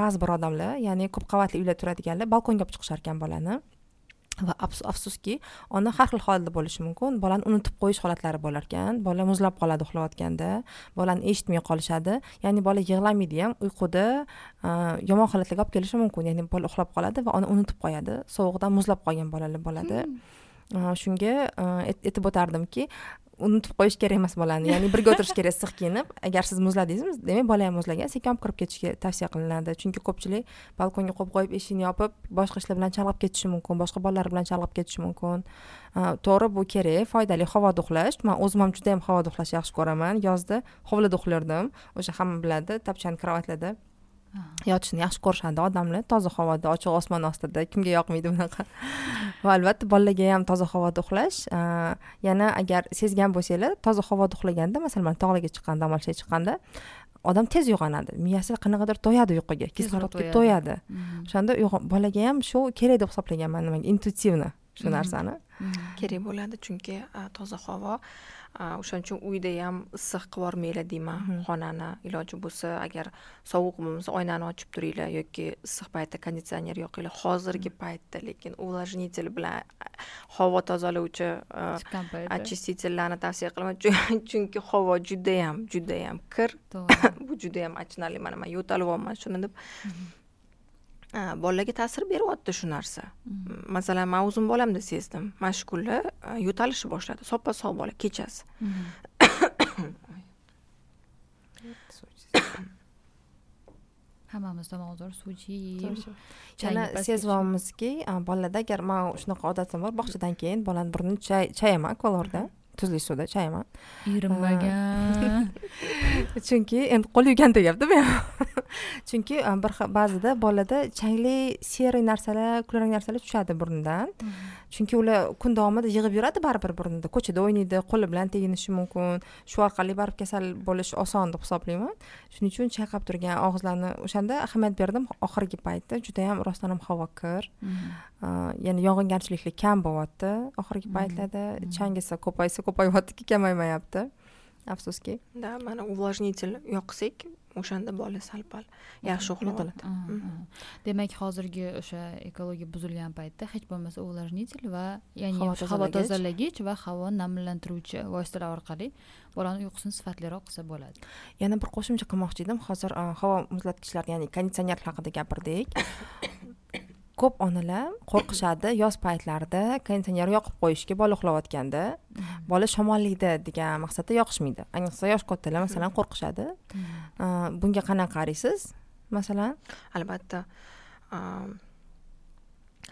ba'zi bir odamlar ya'ni ko'p qavatli uylarda turadiganlar balkonga olib chiqishar ekan bolani va afsuski ona har xil holda bo'lishi mumkin. Bolani unutib qo'yish holatlari bo'lar ekan. Bola muzlab qoladi uxlayotganda. Bolani eshitmay qolishadi. Ya'ni bola yig'lamaydi ham uyquda yomon holatlarga olib kelishi mumkin. Ya'ni bola uxlab qoladi va ona unutib qo'yadi. Sovuqdan muzlab qolgan bolalar bo'ladi. Hmm. shunga aytib o'tardimki unutib qo'yish kerak emas bolani. Ya'ni birga o'tirish kerak issiq kiyinib agar siz muzladingiz demak bola ham muzlagan sekin olib kirib ketishga tavsiya qilinadi. Chunki ko'pchilik balkonga qo'yib qo'yib eshikni yopib boshqa ishlar bilan chalg'ib ketishi mumkin boshqa bolalar bilan chalg'ib ketishi mumkin. To'g'ri bu kerak foydali. Havoda uxlash man o'zim ham juda yam havoda uxlashni yaxshi ko'raman. Yozda hovlida uxlardim o'sha hamma biladi topchani krovatlarda yotishni yaxshi ko'rishadi odamlar. Toza havoda ochiq osmon ostida. Kimga yoqmaydi bunaqa? Va albatta bolalarga ham toza havoda uxlash yana agar sezgan bo'lsanglar toza havoda uxlaganda masalan tog'larga chiqqanda dam olishga chiqqanda odam tez uyg'onadi. Miyasi qanaqadir to'yadi uyquga kislorodga to'yadi. o'shanda bolaga ham shu kerak deb hisoblaganman nimaga? Intuitivno shu narsani. Kerak bo'ladi chunki toza havo o'shaning uchun uyda ham issiq qilib yubormanglar deyman. Xonani iloji bo'lsa agar sovuq bo'lmasa oynani ochib turinglar yoki issiq paytda konditsioner yoqinglar. Hozirgi paytda lekin увлажнитель bilan havo tozalovchi очистительlarni tavsiya qilaman. Chunki havo judayam judayam kir. Bu judayam achinarli. Mana man yo'talyapman shuni deb bolalarga ta'sir beryapti shu narsa. Mhm. masalan man o'zim bolamda sezdim. Mana shu kunlar yo'talishni boshladi. Soppa sog' bola kechasi. Mhm. hammamiz tomog'imiz suv ichib yana sezyapmizki bolalarda agar man shunaqa odatim bor bog'chadan keyin bolani burnini chayaman kolorda tuzli suvda chayaman erinmagan chunki endi qo'l yuvgan deyapti bu ham. Chunki bir ba'zida bolada changli serый narsalar kulrang narsalar tushadi burnidan. Chunki ular kun davomida yig'ib yuradi baribir burnida. Ko'chada o'ynaydi qo'li bilan teginishi mumkin. Shu orqali baribir kasal bo'lishi oson deb hisoblayman. Shuning uchun chayqab turgan og'izlarni o'shanda ahamiyat berdim oxirgi paytda. Judayam rostdan ham havo kir. Ya'ni yog'ingarchiliklar kam bo'lyapti oxirgi paytlarda. Chang esa ko'paysa ko'payyaptiki kamaymayapti afsuski да mana увлажнитель yoqsak o'shanda bola sal pal yaxshi uxlab demak hozirgi o'sha ekologiya buzilgan paytda hech bo'lmasa увлажнитель va ya'ni havo tozalagich va havo namlantiruvchi vositalar orqali bolani uyqusini sifatliroq qilsa bo'ladi yana bir qo'shimcha qilmoqchi edim hozir havo muzlatgichlar ya'ni konditsioner haqida gapirdik ko'p onalar qo'rqishadi yoz paytlarida konditsioner yoqib qo'yishga bola uxlayotganda mhm. bola shamollaydi degan maqsadda yoqishmaydi. Ayniqsa yosh kattalar masalan qo'rqishadi. Mhm. bunga qanaqa qaraysiz? Masalan? Albatta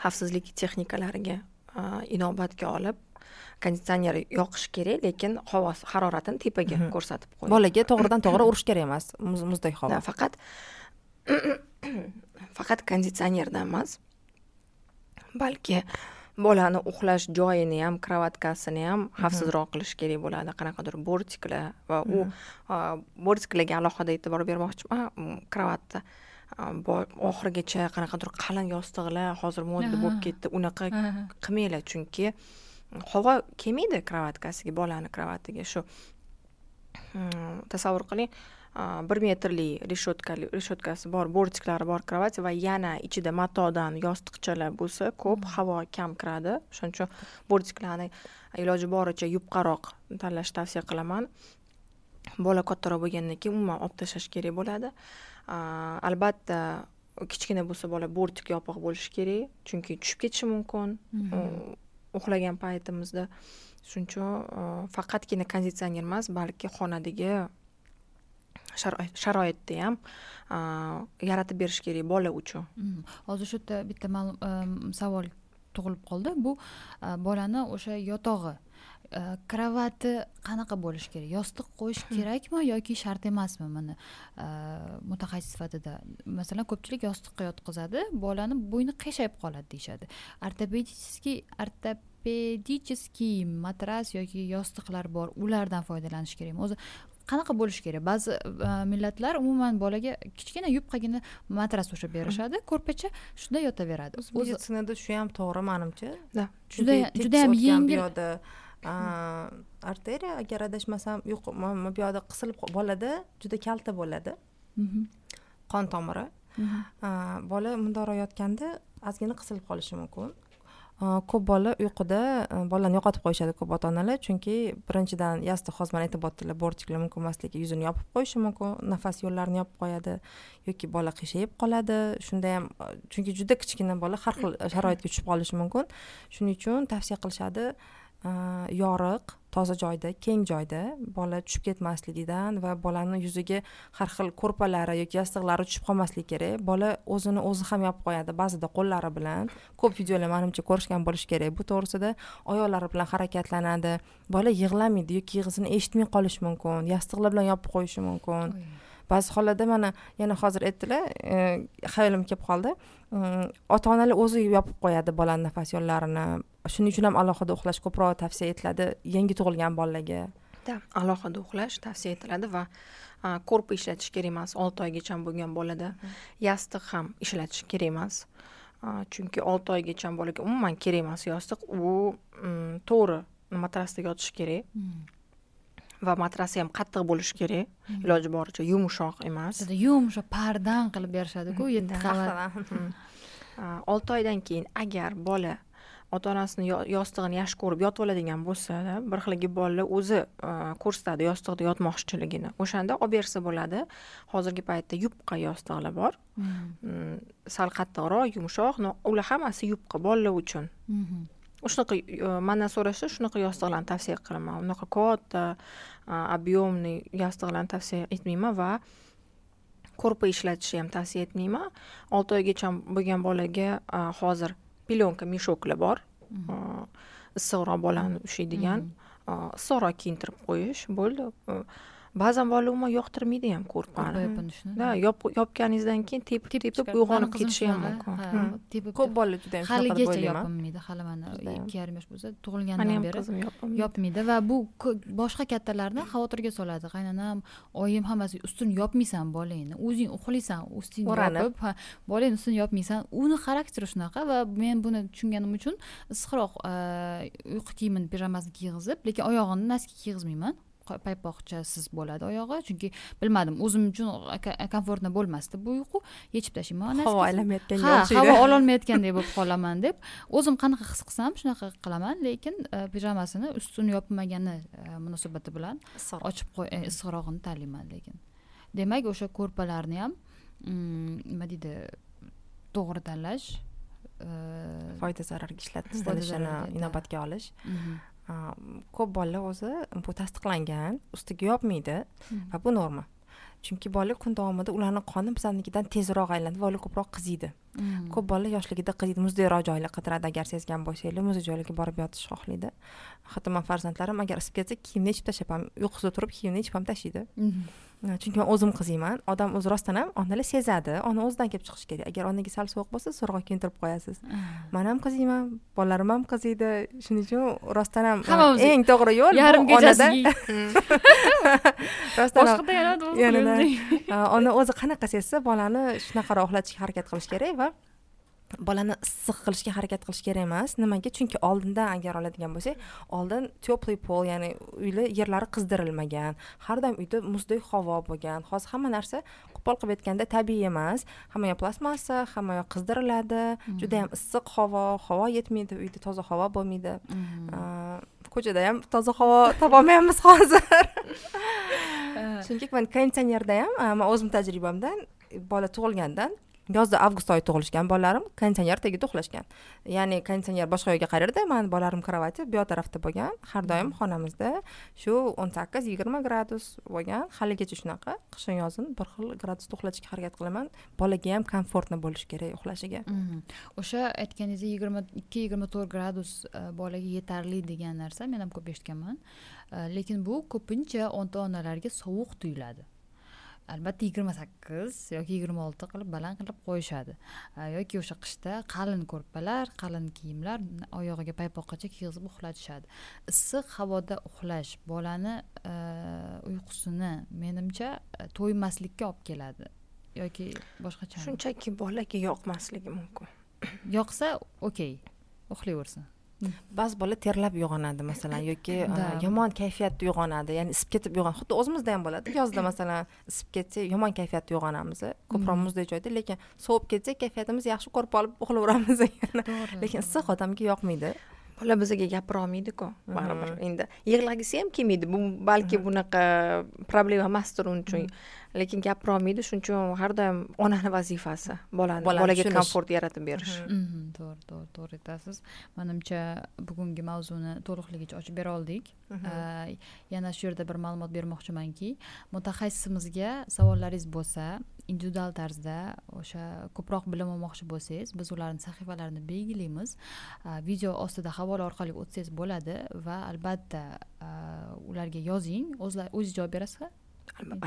xavfsizlik texnikalariga inobatga olib konditsioner yoqish kerak lekin havo haroratini tepaga ko'rsatib qo'yish bolaga to'g'ridan to'g'ri urish kerak emas muzdek havo. Faqat faqat konditsionerdan emas balki bolani uxlash joyini ham kravatkasini ham xavfsizroq qilish kerak bo'ladi. Qanaqadir bortiklar va u bortiklarga alohida e'tibor bermoqchiman kravatda oxirigacha qanaqadir qalin yostiqlar hozir moda bo'lib ketdi. Unaqa qilmanglar chunki havo kelmaydi kravatkasiga bolani kravatiga. Shu tasavvur qiling bir metrli reshetkali reshetkasi bor bortiklari bor kровать va yana ichida matodan yostiqchalar bo'lsa ko'p havo kam kiradi. Shuning uchun bortiklarni iloji boricha yupqaroq tanlashni tavsiya qilaman. Bola kattaroq bo'lgandan keyin umuman olib tashlash kerak bo'ladi. Albatta kichkina bo'lsa bola bortik yopiq bo'lishi kerak chunki tushib ketishi mumkin. Uxlagan paytimizda. Shuning uchun faqatgina konditsioner emas balki xonadagi sharoitni ham yaratib berish kerak bola uchun hozir shu yerda bitta savol tug'ilib qoldi bu bolani o'sha yotog'i kravati qanaqa bo'lishi kerak yostiq qo'yish kerakmi yoki shart emasmi mana mutaxassis sifatida masalan ko'pchilik yostiqqa yotqizadi bolani bo'yni qiyshayib qoladi deyishadi ortopedический ortopedicheskiy matras yoki yostiqlar bor ulardan foydalanish kerakmi o'zi qanaqa bo'lishi kerak? Ba'zi e, millatlar umuman bolaga kichkina yupqagina matras o'sha berishadi ko'rpacha shunda yotaveradi. O'zi meditsinada shu ham to'g'ri manimcha juda judayam yengil arteriya agar adashmasam yo'q bu yoqda qisilib bolada juda kalta bo'ladi. Mhm. qon tomiri. Mhm. bola mundoqroq yotganda ozgina qisilib qolishi mumkin Э, ko'p bola uyquda э, bolani yo'qotib qo'yishadi ko'p ota onalar chunki birinchidan yostiq hozir mana aytib o'tdilar bortiklar mumkin emasligi yuzini yopib qo'yishi mumkin nafas yo'llarini yopib qo'yadi yoki bola qiyshayib qoladi. Shunda ham e, chunki juda kichkina bola har xil sharoitga tushib qolishi mumkin. Shuning uchun tavsiya qilishadi yoriq toza joyda keng joyda bola tushib ketmasligidan va bolani yuziga har xil ko'rpalari yoki yostiqlari tushib qolmasligi kerak. Bola o'zini o'zi ham yopib qo'yadi ba'zida qo'llari bilan. Ko'p videolar manimcha ko'rishgan bo'lish kerak. Bu to'g'risida oyoqlari bilan harakatlanadi. Bola yig'lamaydi yoki yig'isini eshitmay qolishi mumkin yostiqlar bilan yopib qo'yishi mumkin. Ba'zi hollarda mana yana hozir aytdilar xayolimga kelib qoldi. Ota onalar o'zi yopib qo'yadi bolani nafas yo'llarini shuning uchun ham alohida uxlash ko'proq tavsiya etiladi yangi tug'ilgan bolalarga. Да alohida uxlash tavsiya etiladi va ko'rpa ishlatish kerak emas olti oygacha bo'lgan bolada yostiq ham ishlatish kerak emas. Chunki olti oygacha bolaga umuman kerak emas yostiq u mm, to'g'ri matrasda yotishi kerak. Va matrasi ham qattiq bo'lishi kerak iloji boricha yumshoq emas. Yumshoq pardan qilib berishadiku yetti qavat. Olti oydan keyin agar bola ota onasini yostig'ini yaxshi ko'rib yotib oladigan bo'lsa bir xilgi bolalar o'zi ko'rsatadi yostiqda yotmoqchiligini o'shanda olib bersa bo'ladi. Hozirgi paytda yupqa yostiqlar bor. Hmm. Mm, sal qattiqroq yumshoq ular hammasi yupqa bolalar uchun. Shunaqa mandan so'rashsa shunaqa yostiqlarni tavsiya qilaman unaqa katta объемный yostiqlarni tavsiya etmayman va ko'rpa ishlatishni ham tavsiya etmayman. Olti oygacha bo'lgan bolaga hozir plyonka meshoklar bor issiqroq bolani ushlaydigan issiqroq kiyintirib qo'yish bo'ldi ba'zan bolalar umuman yoqtirmaydi ham ko'rpani yopinishni да yopganingizdan keyin tepib tepib uyg'onib ketishi ham mumkin. Tepib ko'p bolalar juda deb haligacha yopinmaydi hali mana ikki yarim yosh bo'lsa tug'ilgandan ham beri qizim yopmaydi va bu boshqa kattalarni xavotirga soladi. Qaynonam oyim hammasi ustini yopmaysan bolangni. O'zing uxlaysan ustingni yopib bolangni ustini yopmaysan. Uni xarakteri shunaqa va men buni tushunganim uchun issiqroq uyqu kiyimini pijamasini kiygizib lekin oyog'ini noski kiygizmayman paypoqchasiz bo'ladi oyog'i. Chunki bilmadim o'zim uchun komfortno bo'lmasdi bu uyqu. Yechib tashlayman havo aylanmayotganga ha o'xshaydi havo ololmayotgandek bo'lib qolaman deb. O'zim qanaqa his qilsam shunaqa qilaman. Lekin e, pijamasini ustini yopmagani e, munosabati bilan ochib qo'y e, issiqrog'ini tanlayman lekin. Demak o'sha ko'rpalarni ham mm, nima deydi to'g'ri tanlash foyda zararga da. inobatga olish. Mhm, ko'p bolalar o'zi bu tasdiqlangan ustiga yopmaydi mhm. va bu norma chunki bola kun davomida ularni qoni bizanikidan tezroq aylanadi va ular ko'proq qiziydi Mhm. ko'p bolalar yoshligida qiziydi muzdayroq joylar qidiradi agar sezgan bo'lsanglar muzday joylarga borib yotishni xohlaydi hatto man farzandlarim agar isib ketsa kiyimni yechib tashlab ham uyqusida turib kiyimni yechib ham tashlaydi. Ha, chunki man o'zim qiziyman. Odam o'zi rostdan ham onalar sezadi. Ona o'zidan kelib chiqishi kerak. Agar onaga sal sovuq bo'lsa zo'rg'a kiyintirib qo'yasiz. Ah. man ham qiziyman bolalarim ham qiziydi. Shuning uchun rostdan ham Hammamiz eng to'g'ri yo'l yarim onada. kechasi rostdan ham ona o'zi qanaqa sezsa bolani shunaqaroq uxlatishga harakat qilish kerak va bolani issiq qilishga harakat qilish kerak emas. Nimaga? Chunki oldindan agar oladigan bo'lsak oldin теплый pol ya'ni uylar yerlari qizdirilmagan. Har doim uyda muzdek havo bo'lgan. Hozir hamma narsa qo'pol qilib aytganda tabiiy emas. Hamma yoq plastmassa hamma yoq qizdiriladi. Juda yam issiq havo havo yetmaydi uyda toza havo bo'lmaydi. Mhm. A, ko'chada ham toza havo topolmayapmiz hozir. Chunki man konditsionerda ham man o'zim tajribamdan bola tug'ilgandan yozda avgust oyi tug'ilishgan bolalarim konditsioner tagida uxlashgan. Ya'ni konditsioner boshqa yoqqa qarardi mani bolalarim kровати bu yoq tarafda bo'lgan. Har doim xonamizda shu o'n sakkiz yigirma gradus bo'lgan. Haligacha shunaqa qishin yozin bir xil gradusda uxlatishga harakat qilaman. Bolaga ham komfortno bo'lishi kerak uxlashiga. Mhm. o'sha aytganingizdek yigirma ikki yigirma to'rt gradus e, bolaga yetarli degan narsa men ham ko'p eshitganman. E, lekin bu ko'pincha ota onalarga sovuq tuyuladi albatta yigirma sakkiz yoki yigirma olti qilib baland qilib qo'yishadi. Yoki o'sha qishda qalin ko'rpalar qalin kiyimlar oyog'iga paypoqqacha kiygizib uxlatishadi. Issiq havoda uxlash bolani uyqusini menimcha to'ymaslikka olib keladi. Yoki boshqachami shunchaki bolaga yoqmasligi mumkin. Yoqsa okey uxlayversin ba'zi bola terlab uyg'onadi masalan yoki Да. yomon kayfiyatda uyg'onadi ya'ni isib ketib uyg'onadi. Xuddi o'zimizda ham bo'ladi. Yozda masalan isib ketsak yomon kayfiyatda uyg'onamiz ko'proq Mhm. muzdek joyda lekin sovib ketsak kayfiyatimiz yaxshi ko'rib olib uxlayveramiz lekin issiq odamga yoqmaydi. Bola bizga gapira olmaydiku baribir. Mhm. endi yig'lagisi ham kelmaydi. Bu balki bunaqa problema emasdir uning uchun lekin gapira olmaydi shuning uchun har doim onani vazifasi bolani bolaga komfort yaratib berish. Mhm, to'g'ri to'g'ri to'g'ri aytasiz. Manimcha bugungi mavzuni to'liqligicha ochib bera oldik. Mhm. Yana shu yerda bir ma'lumot bermoqchimanki mutaxassisimizga savollaringiz bo'lsa individual tarzda o'sha ko'proq bilim olmoqchi bo'lsangiz biz ularni sahifalarini belgilaymiz. Video ostida havola orqali o'tsangiz bo'ladi va albatta ularga yozing o'zlar o'zingiz javob Alba-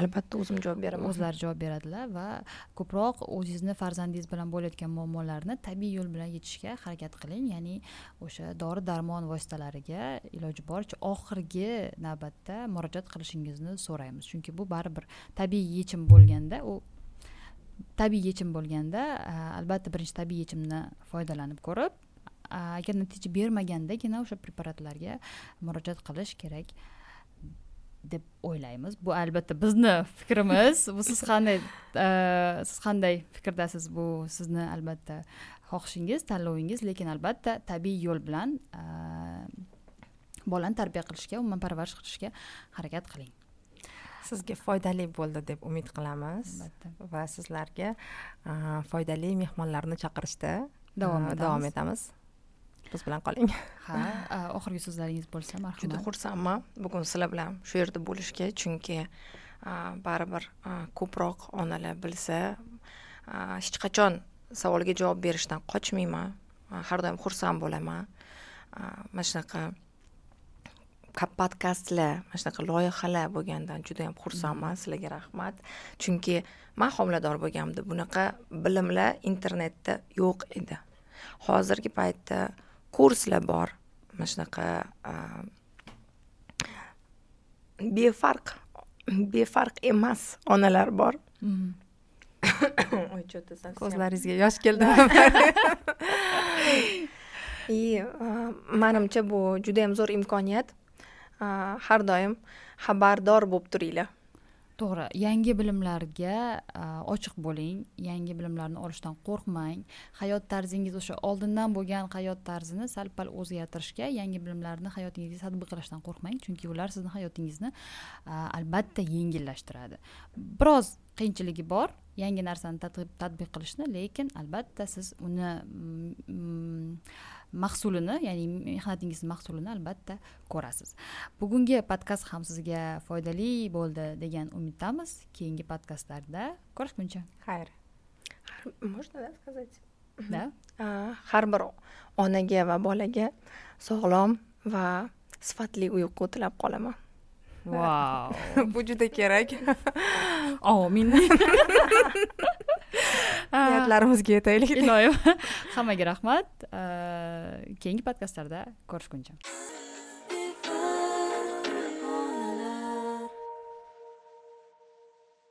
albatta o'zim javob beraman. O'zlari javob beradilar va ko'proq o'zingizni farzandingiz bilan bo'layotgan muammolarni tabiiy yo'l bilan yechishga harakat qiling. Ya'ni o'sha dori darmon vositalariga iloji boricha oxirgi navbatda murojaat qilishingizni so'raymiz. Chunki bu baribir tabiiy yechim bo'lganda u tabiiy yechim bo'lganda albatta birinchi tabiiy yechimni foydalanib ko'rib agar natija bermagandagina o'sha preparatlarga murojaat qilish kerak. Deb o'ylaymiz. Bu albatta bizni fikrimiz. Bu siz qanday e, siz qanday fikrdasiz? Bu sizni albatta xohishingiz tanlovingiz lekin albatta tabiiy yo'l bilan e, bolani tarbiya qilishga umuman parvarish qilishga harakat qiling. Sizga foydali bo'ldi deb umid qilamiz. Va sizlarga a, foydali mehmonlarni chaqirishda Davom etamiz. Biz bilan qoling ha e, oxirgi so'zlaringiz bo'lsa juda marhamat xursandman bugun sizlar bilan shu yerda bo'lishga chunki baribir ko'proq onalar bilsa hech qachon savolga javob berishdan qochmayman har doim xursand bo'laman mana shunaqa podkastlar mana shunaqa loyihalar bo'lganidan juda yam xursandman sizlarga rahmat chunki man homilador bo'lganimda bunaqa bilimlar internetda yo'q edi hozirgi paytda kurslar bor. Mana shunaqa befarq befarq emas onalar bor. Ой что то ko'zlaringizga yosh keldimi и manimcha bu judayam zo'r imkoniyat. Har doim xabardor bo'lib turinglar to'g'ri yangi bilimlarga ochiq bo'ling yangi bilimlarni olishdan qo'rqmang. Hayot tarzingiz o'sha oldindan bo'lgan hayot tarzini sal pal o'zgartirishga yangi bilimlarni hayotingizga tatbiqlashdan qo'rqmang chunki ular sizni hayotingizni albatta yengillashtiradi. Biroz qiyinchiligi bor yangi narsani tadbiq qilishni lekin albatta siz uni mm, mm, mahsulini ya'ni mehnatingizni mahsulini albatta ko'rasiz. Bugungi podkast ham sizga foydali bo'ldi degan umiddamiz. Keyingi podkastlarda ko'rishguncha. Xayr. Можно сказать? Да. Har bir onaga va bolaga sog'lom va sifatli uyqu tilab qolaman. Vau bu juda kerak. Omin niyatlarimizga yetaylik. Iloyim hammaga rahmat. Keyingi podkastlarda ko'rishguncha